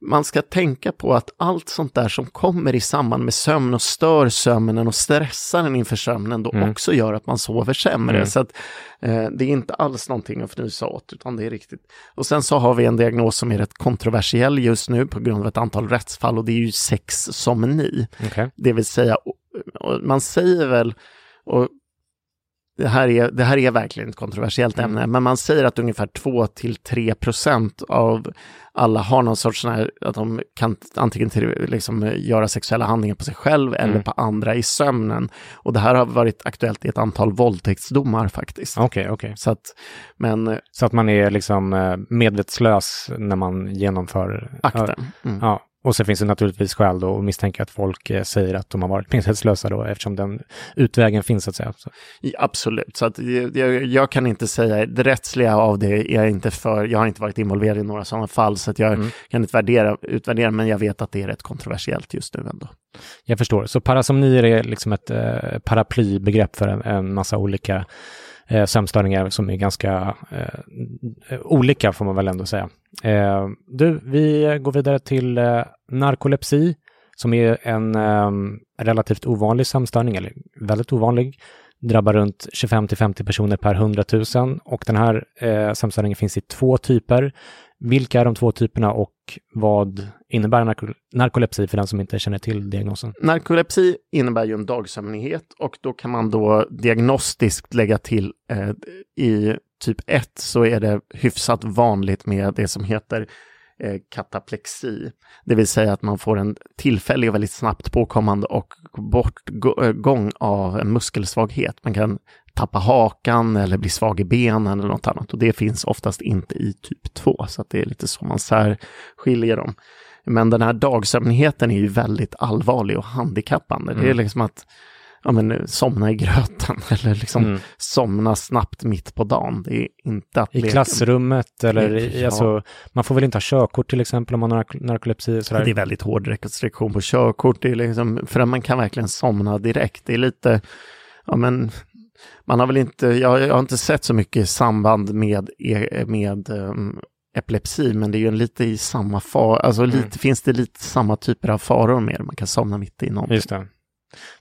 man ska tänka på att allt sånt där som kommer i samband med sömn och stör sömnen och stressar en inför sömnen då Mm. också gör att man sover sämre. Mm. Så att eh, det är inte alls någonting att fnysa åt, utan det är riktigt. Och sen så har vi en diagnos som är rätt kontroversiell just nu på grund av ett antal rättsfall och det är ju sexsomni. Okej. Det vill säga, man säger väl, och det här, är, det här är verkligen ett kontroversiellt Mm. ämne, men man säger att ungefär 2-3 procent av alla har någon sorts sån här, att de kan antingen till, liksom, eh, göra sexuella handlingar på sig själv eller Mm. på andra i sömnen. Och det här har varit aktuellt i ett antal våldtäktsdomar faktiskt. Okej, okej. Så att, men eh, Så att man är liksom eh, medvetslös när man genomför akten. Mm. Ja, och så finns det naturligtvis skäl då att misstänka att folk eh, säger att de har varit medvetslösa då eftersom den utvägen finns så att säga. Så. Absolut, så att jag, jag, jag kan inte säga, det rättsliga av det är jag inte för, jag har inte varit involverad i några sådana fall, så att jag Mm. kan inte värdera, utvärdera, men jag vet att det är rätt kontroversiellt just nu ändå. Jag förstår. Så parasomnier är liksom ett eh, paraplybegrepp för en, en massa olika eh, sömnstörningar som är ganska eh, olika får man väl ändå säga. Eh, du, vi går vidare till eh, narkolepsi som är en eh, relativt ovanlig sömnstörning, eller väldigt ovanlig. Drabbar runt 25 till 50 personer per 100 000 och den här eh, sömnstörningen finns i två typer. Vilka är de två typerna och vad innebär narko- narkolepsi för den som inte känner till diagnosen? Narkolepsi innebär ju en dagsömnighet och då kan man då diagnostiskt lägga till eh, i typ 1 så är det hyfsat vanligt med det som heter eh, kataplexi. Det vill säga att man får en tillfällig och väldigt snabbt påkommande och bortgång av en muskelsvaghet. Man kan tappa hakan eller bli svag i benen eller något annat och det finns oftast inte i typ 2 så det är lite så man särskiljer dem. Men den här dagsömnigheten är ju väldigt allvarlig och handikappande. Det är Mm. liksom att ja, men, somna i gröten eller liksom Mm. somna snabbt mitt på dagen. Det är inte att I leka- klassrummet eller i, Ja. alltså, man får väl inte ha körkort till exempel om man har nark- narkolepsi? Sådär. Det är väldigt hård restriktion på körkort. Det är liksom, för att man kan verkligen somna direkt. Det är lite, ja men man har väl inte, jag, jag har inte sett så mycket samband med, e- med um, epilepsi, men det är ju lite i samma far, alltså Mm. lite, finns det lite samma typer av faror med det? Man kan somna mitt i någonting. Just det.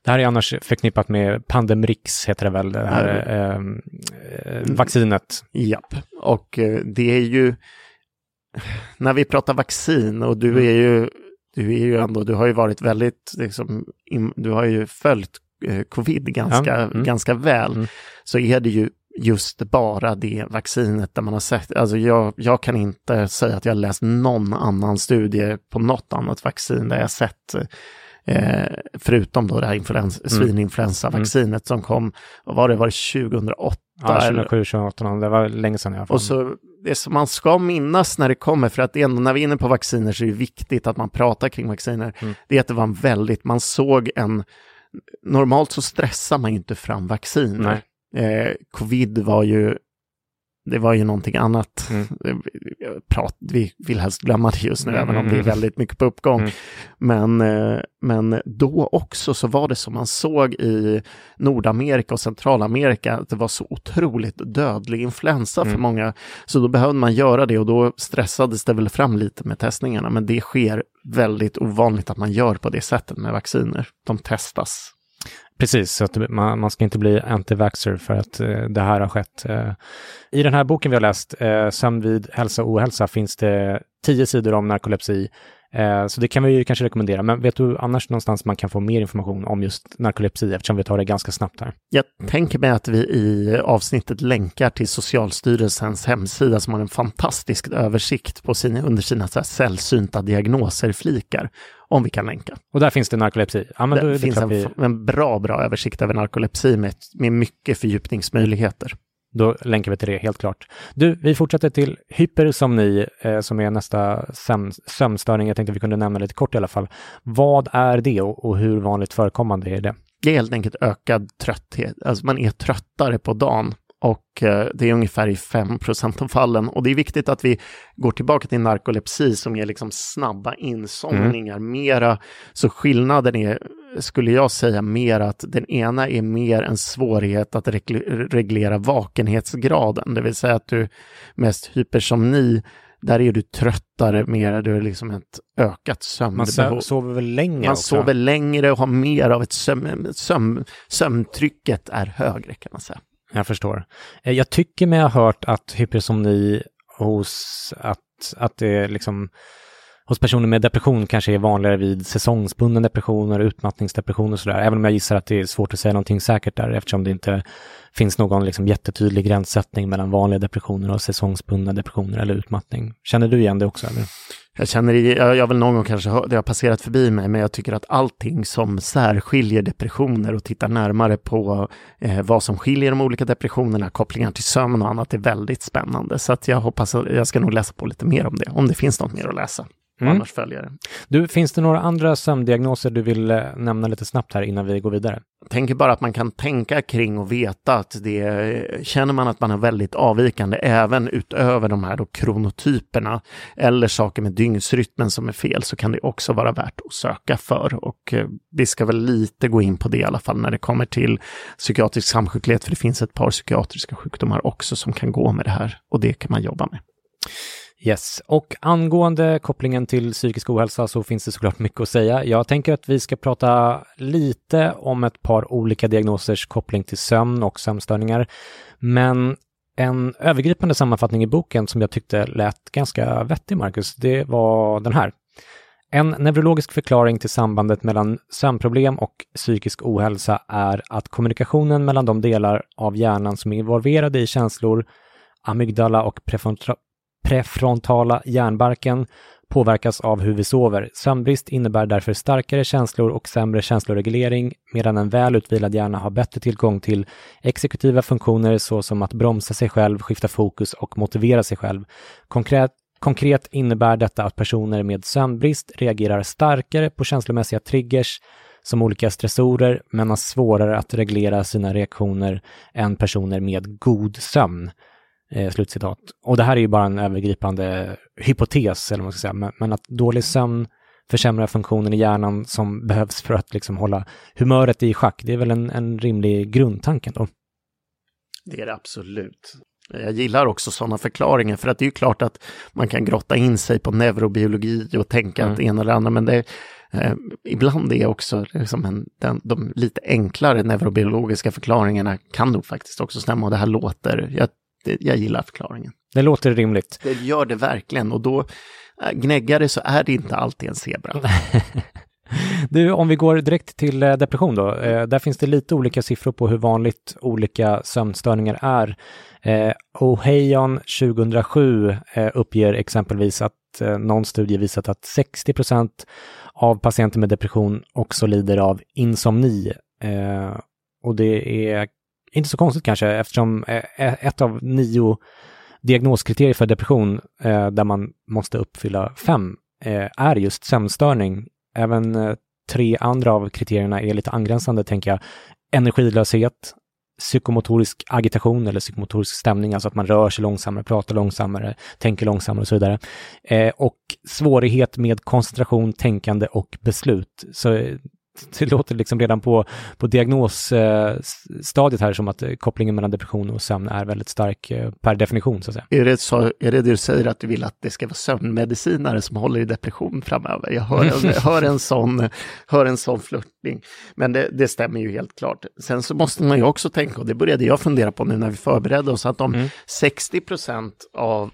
Det här är annars förknippat med Pandemrix, heter det väl, det här Mm. eh, eh, vaccinet. Japp, och eh, det är ju, när vi pratar vaccin och du Mm. är ju, du är ju ändå, du har ju varit väldigt, liksom, du har ju följt eh, covid ganska, Ja, mm. ganska väl, Mm. så är det ju just bara det vaccinet där man har sett, alltså jag, jag kan inte säga att jag har läst någon annan studie på något annat vaccin där jag sett Eh, förutom då det här influens- Mm. svininfluensavaccinet som kom, vad var det, var det 2008? Ja, eller? 2007, 2008, det var länge sedan i alla fall. Och så det som man ska minnas när det kommer, för att ändå, när vi är inne på vacciner så är det viktigt att man pratar kring vacciner. Mm. Det är att det var en väldigt, man såg en, normalt så stressar man ju inte fram vacciner. Eh, covid var ju, det var ju någonting annat. Mm. Prat, vi vill helst glömma det just nu, Mm, även om det är mm. väldigt mycket på uppgång. Mm. Men, eh, men då också så var det som man såg i Nordamerika och Centralamerika, att det var så otroligt dödlig influensa för Mm. många. Så då behövde man göra det och då stressades det väl fram lite med testningarna. Men det sker väldigt ovanligt att man gör på det sättet med vacciner. De testas. Precis, så att man, man ska inte bli anti-vaxxer för att eh, det här har skett. Eh, I den här boken vi har läst, eh, Sömn vid hälsa och ohälsa, finns det tio sidor om narkolepsi. Eh, så det kan vi ju kanske rekommendera. Men vet du annars någonstans man kan få mer information om just narkolepsi eftersom vi tar det ganska snabbt här? Jag tänker mig att vi i avsnittet länkar till Socialstyrelsens hemsida som har en fantastisk översikt på sina, under sina så här sällsynta diagnoser-flikar. Om vi kan länka. Och där finns det narkolepsi. Ja, men då, det är det finns en, vi, en bra, bra översikt över narkolepsi med, med mycket fördjupningsmöjligheter då länkar vi till det helt klart. Du, vi fortsätter till hypersomni eh, som är nästa sömnstörning. Jag tänkte vi kunde nämna lite kort i alla fall. Vad är det och, och hur vanligt förekommande är det? Det är helt enkelt ökad trötthet. Alltså man är tröttare på dagen och eh, det är ungefär i 5% av fallen. Och det är viktigt att vi går tillbaka till narkolepsi som är liksom snabba insomningar. Mera, så skillnaden är, skulle jag säga, mer att den ena är mer en svårighet att regl- reglera vakenhetsgraden. Det vill säga att du mest hypersomni, där är du tröttare mer, du är liksom ett ökat Man sömnbehov. sö- sover väl längre Man också? sover längre och har mer av ett sömn, sömn, sömntrycket är högre kan man säga. Jag förstår. Eh, jag tycker mig ha hört att hypersomni hos, att, att det liksom, hos personer med depression kanske är vanligare vid säsongsbundna depressioner, utmattningsdepressioner och sådär. Även om jag gissar att det är svårt att säga någonting säkert där eftersom det inte finns någon liksom jättetydlig gränssättning mellan vanliga depressioner och säsongsbundna depressioner eller utmattning. Känner du igen det också? Eller? Jag känner, jag, jag har väl någon gång kanske, det har passerat förbi mig, men jag tycker att allting som särskiljer depressioner och tittar närmare på eh, vad som skiljer de olika depressionerna, kopplingar till sömn och annat är väldigt spännande. Så att jag hoppas att jag ska nog läsa på lite mer om det, om det finns något mer att läsa. Mm. Annars följer det. Du, finns det några andra sömndiagnoser du vill eh, nämna lite snabbt här innan vi går vidare? Jag tänker bara att man kan tänka kring och veta att det känner man att man är väldigt avvikande även utöver de här då kronotyperna eller saker med dygnsrytmen som är fel så kan det också vara värt att söka för och eh, vi ska väl lite gå in på det i alla fall när det kommer till psykiatrisk samsjuklighet för det finns ett par psykiatriska sjukdomar också som kan gå med det här och det kan man jobba med. Yes, och angående kopplingen till psykisk ohälsa så finns det såklart mycket att säga. Jag tänker att vi ska prata lite om ett par olika diagnosers koppling till sömn och sömnstörningar. Men en övergripande sammanfattning i boken som jag tyckte lät ganska vettig, Marcus, det var den här. En neurologisk förklaring till sambandet mellan sömnproblem och psykisk ohälsa är att kommunikationen mellan de delar av hjärnan som är involverade i känslor, amygdala och prefrontala hjärnbarken påverkas av hur vi sover. Sömnbrist innebär därför starkare känslor och sämre känsloreglering, medan en väl utvilad hjärna har bättre tillgång till exekutiva funktioner såsom att bromsa sig själv, skifta fokus och motivera sig själv. Konkret, konkret innebär detta att personer med sömnbrist reagerar starkare på känslomässiga triggers som olika stressorer, men har svårare att reglera sina reaktioner än personer med god sömn. Eh, slutcitat. Och det här är ju bara en övergripande hypotes, eller vad man ska säga, men, men att dålig sömn försämra funktionen i hjärnan som behövs för att liksom hålla humöret i schack. Det är väl en, en rimlig grundtanke då. Det är det absolut. Jag gillar också sådana förklaringar för att det är ju klart att man kan grotta in sig på neurobiologi och tänka mm. att ena eller andra, men det, eh, ibland är också liksom en, den, de lite enklare neurobiologiska förklaringarna kan nog faktiskt också stämma och det här låter, jag, det, jag gillar förklaringen. Det låter rimligt. Det gör det verkligen och då äh, gnäggare så är det inte alltid en zebra. Du, om vi går direkt till eh, depression då. Eh, där finns det lite olika siffror på hur vanligt olika sömnstörningar är. Ohayon 2007 eh, uppger exempelvis att någon studie visat att 60 procent av patienter med depression också lider av insomni. Och det är inte så konstigt kanske eftersom eh, eh, ett av nio diagnoskriterier för depression eh, där man måste uppfylla fem eh, är just sömnstörning. Även tre andra av kriterierna är lite angränsande, tänker jag. Energilöshet, psykomotorisk agitation eller psykomotorisk stämning, alltså att man rör sig långsammare, pratar långsammare, tänker långsammare och så vidare. Och svårighet med koncentration, tänkande och beslut. Så det låter liksom redan på, på diagnosstadiet här som att eh, kopplingen mellan depression och sömn är väldigt stark eh, per definition. Så att säga. Är, det så, är det det du säger att du vill att det ska vara sömnmedicinare som håller i depression framöver? Jag hör en, hör en, sån, hör en sån flörtning. Men det, det, stämmer ju helt klart. Sen så måste man ju också tänka, och det började jag fundera på nu när vi förberedde oss, att om mm. 60 procent av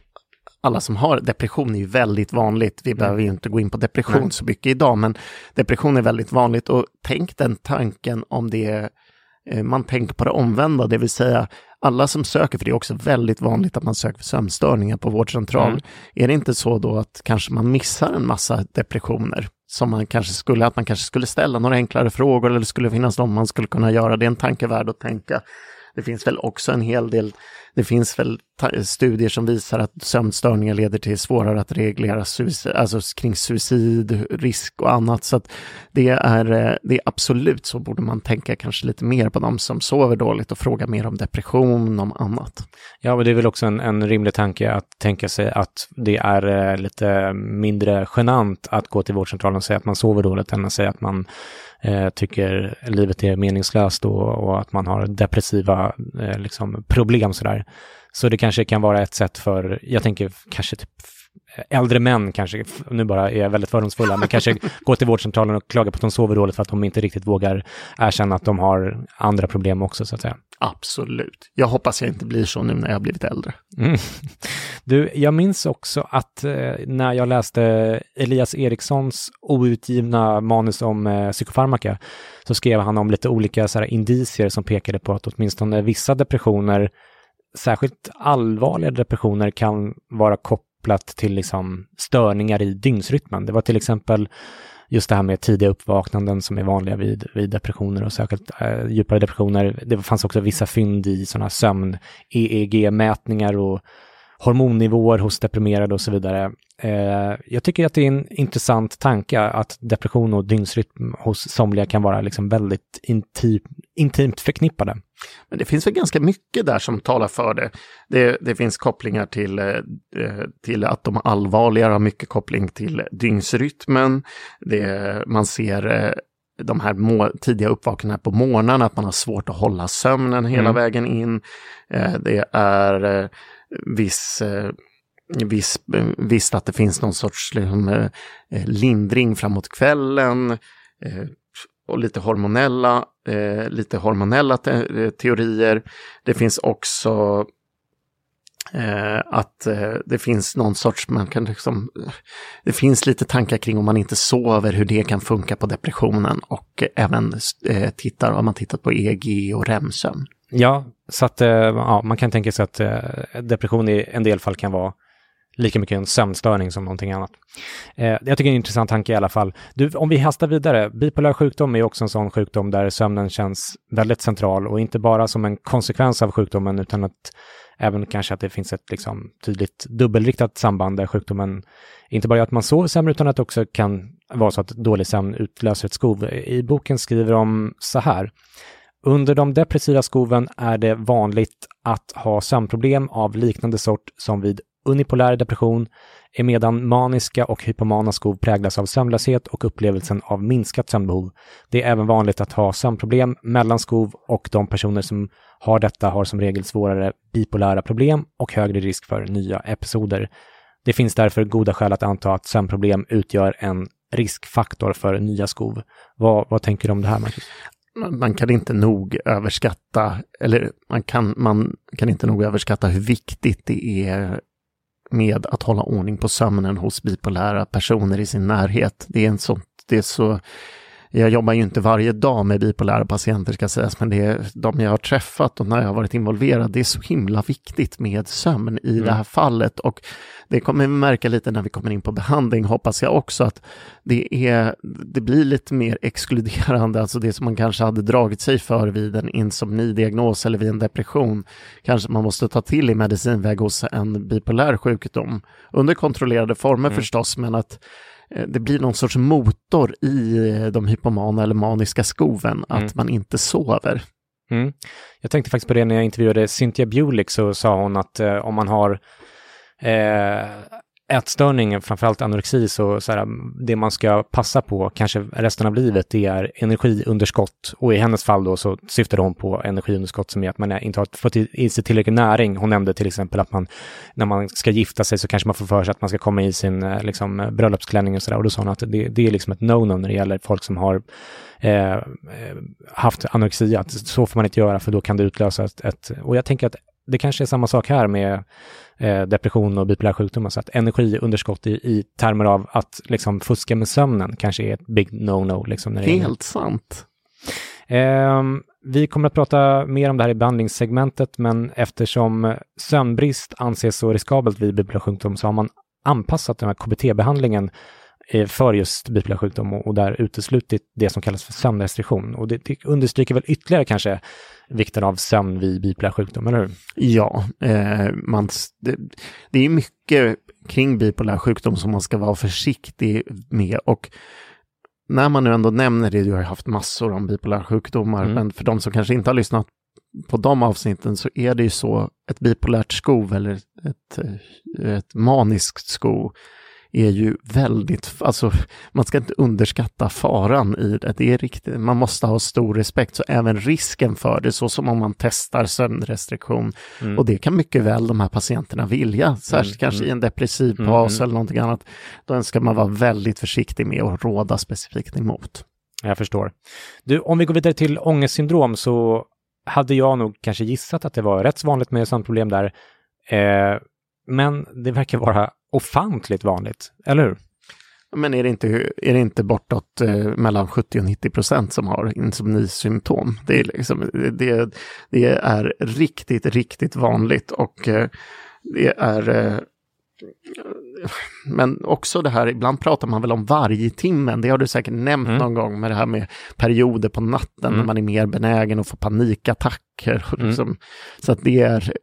alla som har depression är ju väldigt vanligt. Vi mm. behöver ju inte gå in på depression Nej. så mycket idag, men depression är väldigt vanligt och tänk den tanken om det eh, man tänker på det omvända, det vill säga alla som söker, för det är också väldigt vanligt att man söker för sömnstörningar på vårdcentral. Mm. Är det inte så då att kanske man missar en massa depressioner? Som man kanske skulle, att man kanske skulle ställa några enklare frågor eller skulle finnas någon man skulle kunna göra. Det är en tanke värd att tänka. Det finns väl också en hel del, det finns väl studier som visar att sömnstörningar leder till svårare att reglera suicid, alltså kring suicid, risk och annat. Så att det är, eh, det är absolut så borde man tänka kanske lite mer på de som sover dåligt och fråga mer om depression, om annat. Ja, men det är väl också en, en rimlig tanke att tänka sig att det är eh, lite mindre genant att gå till vårdcentralen och säga att man sover dåligt än att säga att man eh, tycker livet är meningslöst och, och att man har depressiva eh, liksom problem sådär. Så det kanske kan vara ett sätt för, jag tänker kanske typ äldre män kanske, nu bara är jag väldigt fördomsfulla, men kanske gå till vårdcentralen och klaga på att de sover dåligt för att de inte riktigt vågar erkänna att de har andra problem också så att säga. Absolut. Jag hoppas jag inte blir så nu när jag har blivit äldre. Mm. Du, jag minns också att eh, när jag läste Elias Erikssons outgivna manus om eh, psykofarmaka så skrev han om lite olika så här, indicier som pekade på att åtminstone vissa depressioner, särskilt allvarliga depressioner, kan vara kopplat till liksom, störningar i dygnsrytmen. Det var till exempel just det här med tidiga uppvaknanden som är vanliga vid, vid depressioner och särskilt eh, djupare depressioner. Det fanns också vissa fynd i sådana sömn-EEG-mätningar och hormonnivåer hos deprimerade och så vidare. Eh, jag tycker att det är en intressant tanke att depression och dygnsrytm hos somliga kan vara liksom väldigt intim, intimt förknippade. Men det finns väl ganska mycket där som talar för det. Det, det finns kopplingar till, eh, till att de allvarligare har mycket koppling till dygnsrytmen. Det, man ser eh, de här må, tidiga uppvaknandena på morgnarna, att man har svårt att hålla sömnen hela mm. vägen in. Det är viss eh, viss, eh, visst att det finns någon sorts liksom, eh, lindring framåt kvällen och lite hormonella, eh, lite hormonella te teorier. Det finns också eh, att eh, det finns någon sorts, man kan liksom, det finns lite tankar kring om man inte sover, hur det kan funka på depressionen och även eh, tittar, om man tittat på EEG och REM-sömn. Ja, så att eh, ja, man kan tänka sig att eh, depression i en del fall kan vara lika mycket en sömnstörning som någonting annat. Eh, jag tycker det är en intressant tanke i alla fall. Du, om vi hastar vidare, bipolär sjukdom är också en sån sjukdom där sömnen känns väldigt central och inte bara som en konsekvens av sjukdomen utan att även kanske att det finns ett liksom, tydligt dubbelriktat samband där sjukdomen inte bara gör att man sover sämre utan att det också kan vara så att dålig sömn utlöser ett skov. I boken skriver de så här. Under de depressiva skoven är det vanligt att ha sömnproblem av liknande sort som vid unipolär depression, emedan maniska och hypomana skov präglas av sömnlöshet och upplevelsen av minskat sömnbehov. Det är även vanligt att ha sömnproblem mellan skov och de personer som har detta har som regel svårare bipolära problem och högre risk för nya episoder. Det finns därför goda skäl att anta att sömnproblem utgör en riskfaktor för nya skov. Vad, vad tänker du om det här, Marcus? Man kan inte nog överskatta, eller man kan, man kan inte nog överskatta hur viktigt det är med att hålla ordning på sömnen hos bipolära personer i sin närhet. Det är en sånt, det är så jag jobbar ju inte varje dag med bipolära patienter ska sägas, men det är de jag har träffat och när jag har varit involverad, det är så himla viktigt med sömn i mm. det här fallet och det kommer vi märka lite när vi kommer in på behandling, hoppas jag också att det, är, det blir lite mer exkluderande, alltså det som man kanske hade dragit sig för vid en insomnidiagnos eller vid en depression, kanske man måste ta till i medicinväg hos en bipolär sjukdom, under kontrollerade former mm. förstås, men att det blir någon sorts motor i eh, de hypomana eller maniska skoven, att mm. man inte sover. Mm. Jag tänkte faktiskt på det när jag intervjuade Cynthia Bulick så sa hon att eh, om man har eh, ätstörning, framförallt anorexi, så, så här, det man ska passa på, kanske resten av livet, det är energiunderskott. Och i hennes fall då så syftar hon på energiunderskott som är att man inte har fått i sig tillräcklig näring. Hon nämnde till exempel att man, när man ska gifta sig så kanske man får för sig att man ska komma i sin eh, liksom, eh, bröllopsklänning och sådär. Och då sa hon att det, det är liksom ett no-no när det gäller folk som har eh, eh haft anorexi, att så får man inte göra för då kan det utlösa ett, ett och jag tänker att det kanske är samma sak här med eh, depression och bipolär sjukdom. Alltså att energiunderskott i, i termer av att liksom fuska med sömnen kanske är ett big no-no. Liksom, Helt sant. Eh, vi kommer att prata mer om det här i behandlingssegmentet, men eftersom sömnbrist anses så riskabelt vid bipolär sjukdom så har man anpassat den här KBT-behandlingen eh, för just bipolär sjukdom och, och där uteslutit det som kallas för sömnrestriktion. Och det, det understryker väl ytterligare kanske vikten av sömn vid bipolär sjukdom, eller hur? Ja, eh, man, det, det, är mycket kring bipolär sjukdom som man ska vara försiktig med och när man nu ändå nämner det, du har haft massor om bipolära sjukdomar, mm. men för de som kanske inte har lyssnat på de avsnitten så är det ju så, ett bipolärt skov eller ett, ett maniskt skov är ju väldigt, alltså man ska inte underskatta faran i det. Det är riktigt, man måste ha stor respekt, så även risken för det, så som om man testar sömnrestriktion. Mm. Och det kan mycket väl de här patienterna vilja, särskilt mm. kanske i en depressiv mm, fas mm. eller någonting annat. Då ska man vara väldigt försiktig med att råda specifikt emot. Jag förstår. Du, om vi går vidare till ångestsyndrom så hade jag nog kanske gissat att det var rätt vanligt med sömnproblem där. Eh, men det verkar vara ofantligt vanligt, eller hur? Men är det inte, är det inte bortåt eh, mellan 70 och 90 procent som har insomnisymptom? Det är, liksom, det, det är riktigt, riktigt vanligt och eh, det är eh, men också det här, ibland pratar man väl om varje timmen, det har du säkert nämnt mm. någon gång med det här med perioder på natten mm. när man är mer benägen att få panikattacker. Mm. Liksom. Så att det är,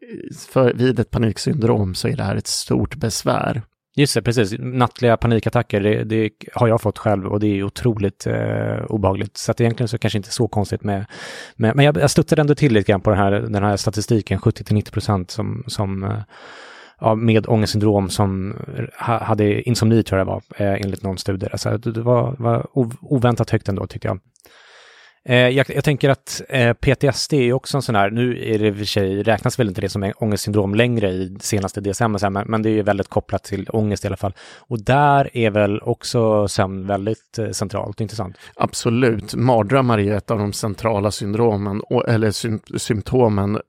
för, vid ett paniksyndrom så är det här ett stort besvär. Just det, precis. Nattliga panikattacker, det, det har jag fått själv och det är otroligt eh, obehagligt. Så att egentligen så kanske inte så konstigt med, med men jag, jag studsade ändå till lite grann på den här, den här statistiken, 70-90 procent som, som eh, ja, med ångestsyndrom som eh, hade insomni tror jag det var, eh, enligt någon studie. Alltså, det var, var oväntat högt ändå tyckte jag. Eh, jag, jag, tänker att eh, PTSD är också en sån här, nu är det i och för sig, räknas väl inte det som ångestsyndrom längre i senaste DSM, men, men det är ju väldigt kopplat till ångest i alla fall. Och där är väl också sömn väldigt eh, centralt, intressant? Absolut, mardrömmar är ett av de centrala syndromen, eller sy symptomen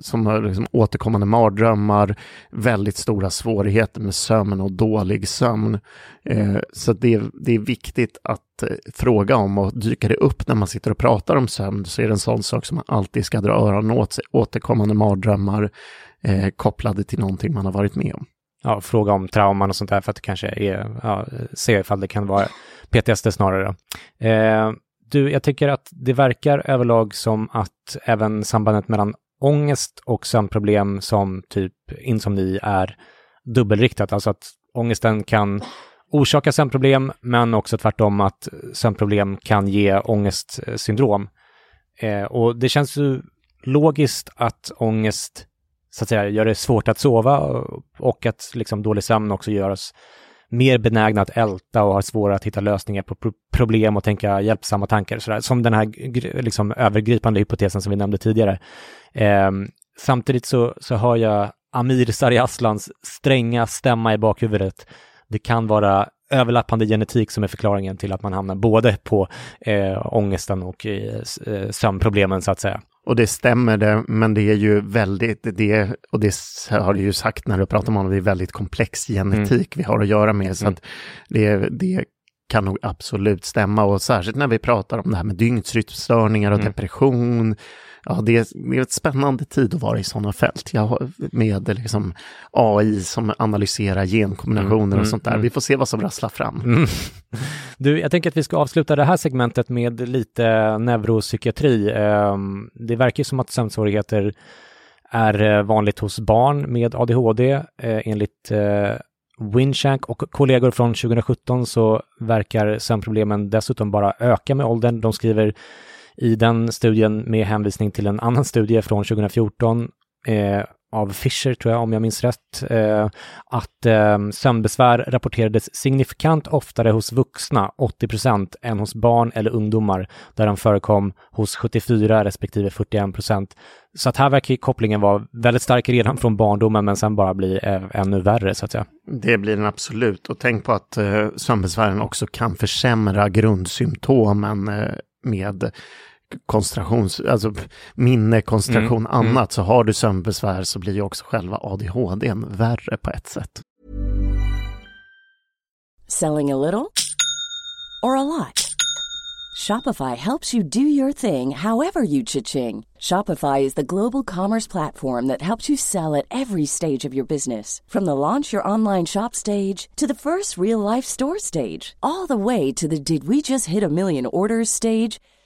som har liksom återkommande mardrömmar, väldigt stora svårigheter med sömn och dålig sömn. Eh, så det är, det är viktigt att eh, fråga om och dyka det upp när man sitter och pratar om sömn så är det en sån sak som man alltid ska dra öronen åt sig. Återkommande mardrömmar eh, kopplade till någonting man har varit med om. Ja, fråga om trauman och sånt där för att det kanske är, ja, se ifall det kan vara PTSD snarare. Eh, du, jag tycker att det verkar överlag som att även sambandet mellan ångest och sömnproblem som typ insomni är dubbelriktat, alltså att ångesten kan orsaka sömnproblem, men också tvärtom att sömnproblem kan ge ångestsyndrom. Eh, och det känns ju logiskt att ångest så att säga gör det svårt att sova och att liksom dålig sömn också gör oss mer benägna att älta och har svårare att hitta lösningar på pro problem och tänka hjälpsamma tankar. Sådär. Som den här liksom, övergripande hypotesen som vi nämnde tidigare. Eh, samtidigt så, så hör jag Amir Sariaslans stränga stämma i bakhuvudet. Det kan vara överlappande genetik som är förklaringen till att man hamnar både på eh, ångesten och eh, eh, sömnproblemen så att säga. Och det stämmer det, men det är ju väldigt, det, och det har du ju sagt när du pratar om honom, det är väldigt komplex genetik mm. vi har att göra med. Så mm. att det, det kan nog absolut stämma och särskilt när vi pratar om det här med dygnsrytmstörningar och mm. depression ja, det, är, det är ett spännande tid att vara i sådana fält. Jag, med liksom AI som analyserar genkombinationer mm, och sånt där. Mm. Vi får se vad som rasslar fram. Du, jag tänker att vi ska avsluta det här segmentet med lite neuropsykiatri. Ehm, det verkar ju som att sömnsvårigheter är eh, vanligt hos barn med ADHD. Eh, enligt eh, Winshank och kollegor från 2017 så verkar sömnproblemen dessutom bara öka med åldern. De skriver i den studien med hänvisning till en annan studie från 2014 av Fischer, tror jag, om jag minns rätt, eh, att eh, sömnbesvär rapporterades signifikant oftare hos vuxna, 80 procent, än hos barn eller ungdomar, där de förekom hos 74 respektive 41 procent. Så att här verkar kopplingen vara väldigt stark redan från barndomen, men sen bara bli eh, ännu värre, så att säga. Det blir den absolut. Och tänk på att eh, sömnbesvären också kan försämra grundsymptomen eh, med koncentrations, alltså minne, koncentration, mm, mm. annat, mm. så har du sömnbesvär så blir ju också själva ADHD värre på ett sätt. Selling a little or a lot? Shopify helps you do your thing however you cha-ching. Shopify is the global commerce platform that helps you sell at every stage of your business. From the launch your online shop stage to the first real life store stage, all the way to the did we just hit a million orders stage.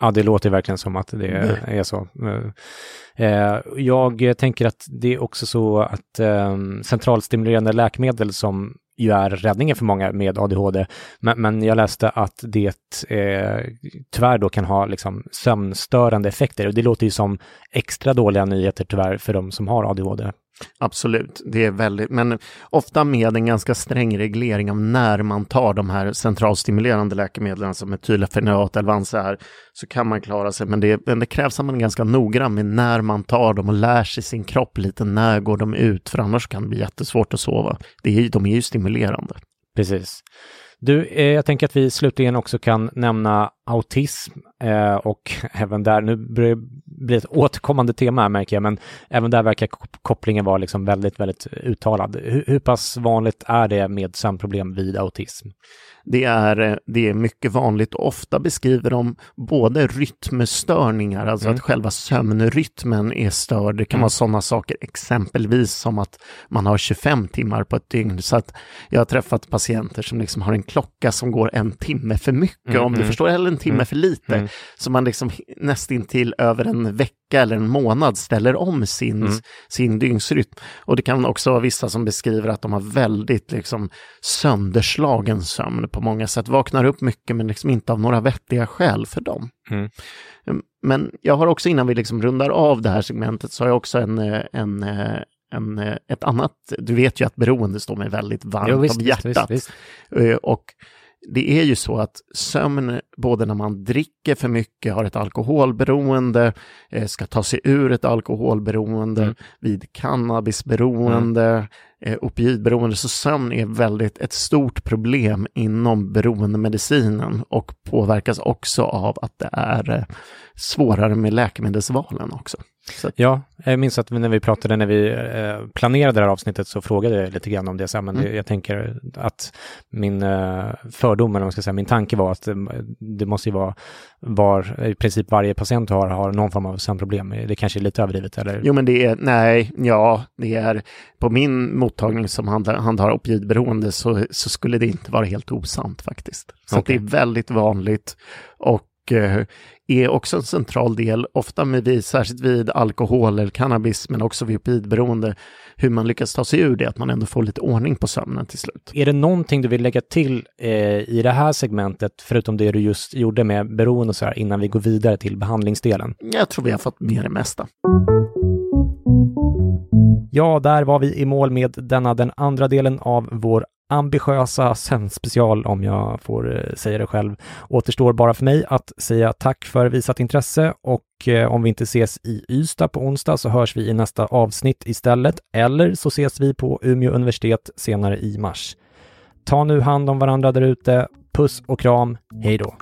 Ja, det låter verkligen som att det mm. är så. Eh, jag tänker att det är också så att ehm, centralstimulerande läkemedel som ju är räddningen för många med ADHD. Men, men jag läste att det eh, tyvärr då kan ha liksom sömnstörande effekter och det låter ju som extra dåliga nyheter tyvärr för de som har ADHD. Absolut, det är väldigt, men ofta med en ganska sträng reglering av när man tar de här centralstimulerande läkemedlen som Etylfenat eller Vansa så kan man klara sig. Men det, men det krävs att man är ganska noggrann med när man tar dem och lär sig sin kropp lite, när går de ut, för annars kan det bli jättesvårt att sova. Det är, de är ju stimulerande. Precis. Du, eh, jag tänker att vi slutligen också kan nämna autism eh, och även där, nu blir det bli ett återkommande tema här märker jag, men även där verkar kopplingen vara liksom väldigt, väldigt uttalad. Hur, hur pass vanligt är det med sömnproblem vid autism? Det är, eh, det är mycket vanligt. Ofta beskriver de både rytmstörningar, alltså mm. att själva sömnrytmen är störd. Det kan mm. vara sådana saker, exempelvis som att man har 25 timmar på ett dygn. Så att jag har träffat patienter som liksom har en klocka som går en timme för mycket, mm. om du mm. förstår, eller en timme mm. för lite. Mm. Så man liksom nästintill över en vecka eller en månad ställer om sin, mm. sin dygnsrytm. Och det kan också vara vissa som beskriver att de har väldigt liksom sönderslagen sömn på många sätt. Vaknar upp mycket men liksom inte av några vettiga skäl för dem. Mm. mm. Men jag har också innan vi liksom rundar av det här segmentet så har jag också en, eh, en eh, en, eh, ett annat, du vet ju att beroende står mig väldigt varmt jo, visst, om hjärtat. Visst, visst. Och det är ju så att sömn, både när man dricker för mycket, har ett alkoholberoende, ska ta sig ur ett alkoholberoende, mm. vid cannabisberoende, eh, opioidberoende, så sömn är väldigt ett stort problem inom beroendemedicinen och påverkas också av att det är eh, svårare med läkemedelsvalen också. Så. Ja, jag minns att när vi pratade, när vi eh, planerade det här avsnittet så frågade jag lite grann om det. Men mm. jag tänker att min eh, fördom, eller man ska säga, min tanke var att det, det måste ju vara var i princip varje patient har, har någon form av sömnproblem. Det kanske är lite överdrivet, eller? Jo, men det är, nej, ja, det är på min mottagning som handlar, handlar opioidberoende så, så skulle det inte vara helt osant faktiskt. Så okay. det är väldigt vanligt och eh, är också en central del, ofta med vid, särskilt vid alkohol eller cannabis, men också vid opioidberoende, hur man lyckas ta sig ur det, att man ändå får lite ordning på sömnen till slut. Är det någonting du vill lägga till eh, i det här segmentet, förutom det du just gjorde med beroende och så här, innan vi går vidare till behandlingsdelen? Jag tror vi har fått med det mesta. Ja, där var vi i mål med denna den andra delen av vår ambitiösa sändspecial, om jag får eh, säga det själv. Återstår bara för mig att säga tack för visat intresse och eh, om vi inte ses i Ystad på onsdag så hörs vi i nästa avsnitt istället, eller så ses vi på Umeå universitet senare i mars. Ta nu hand om varandra där ute. Puss och kram. Hej då!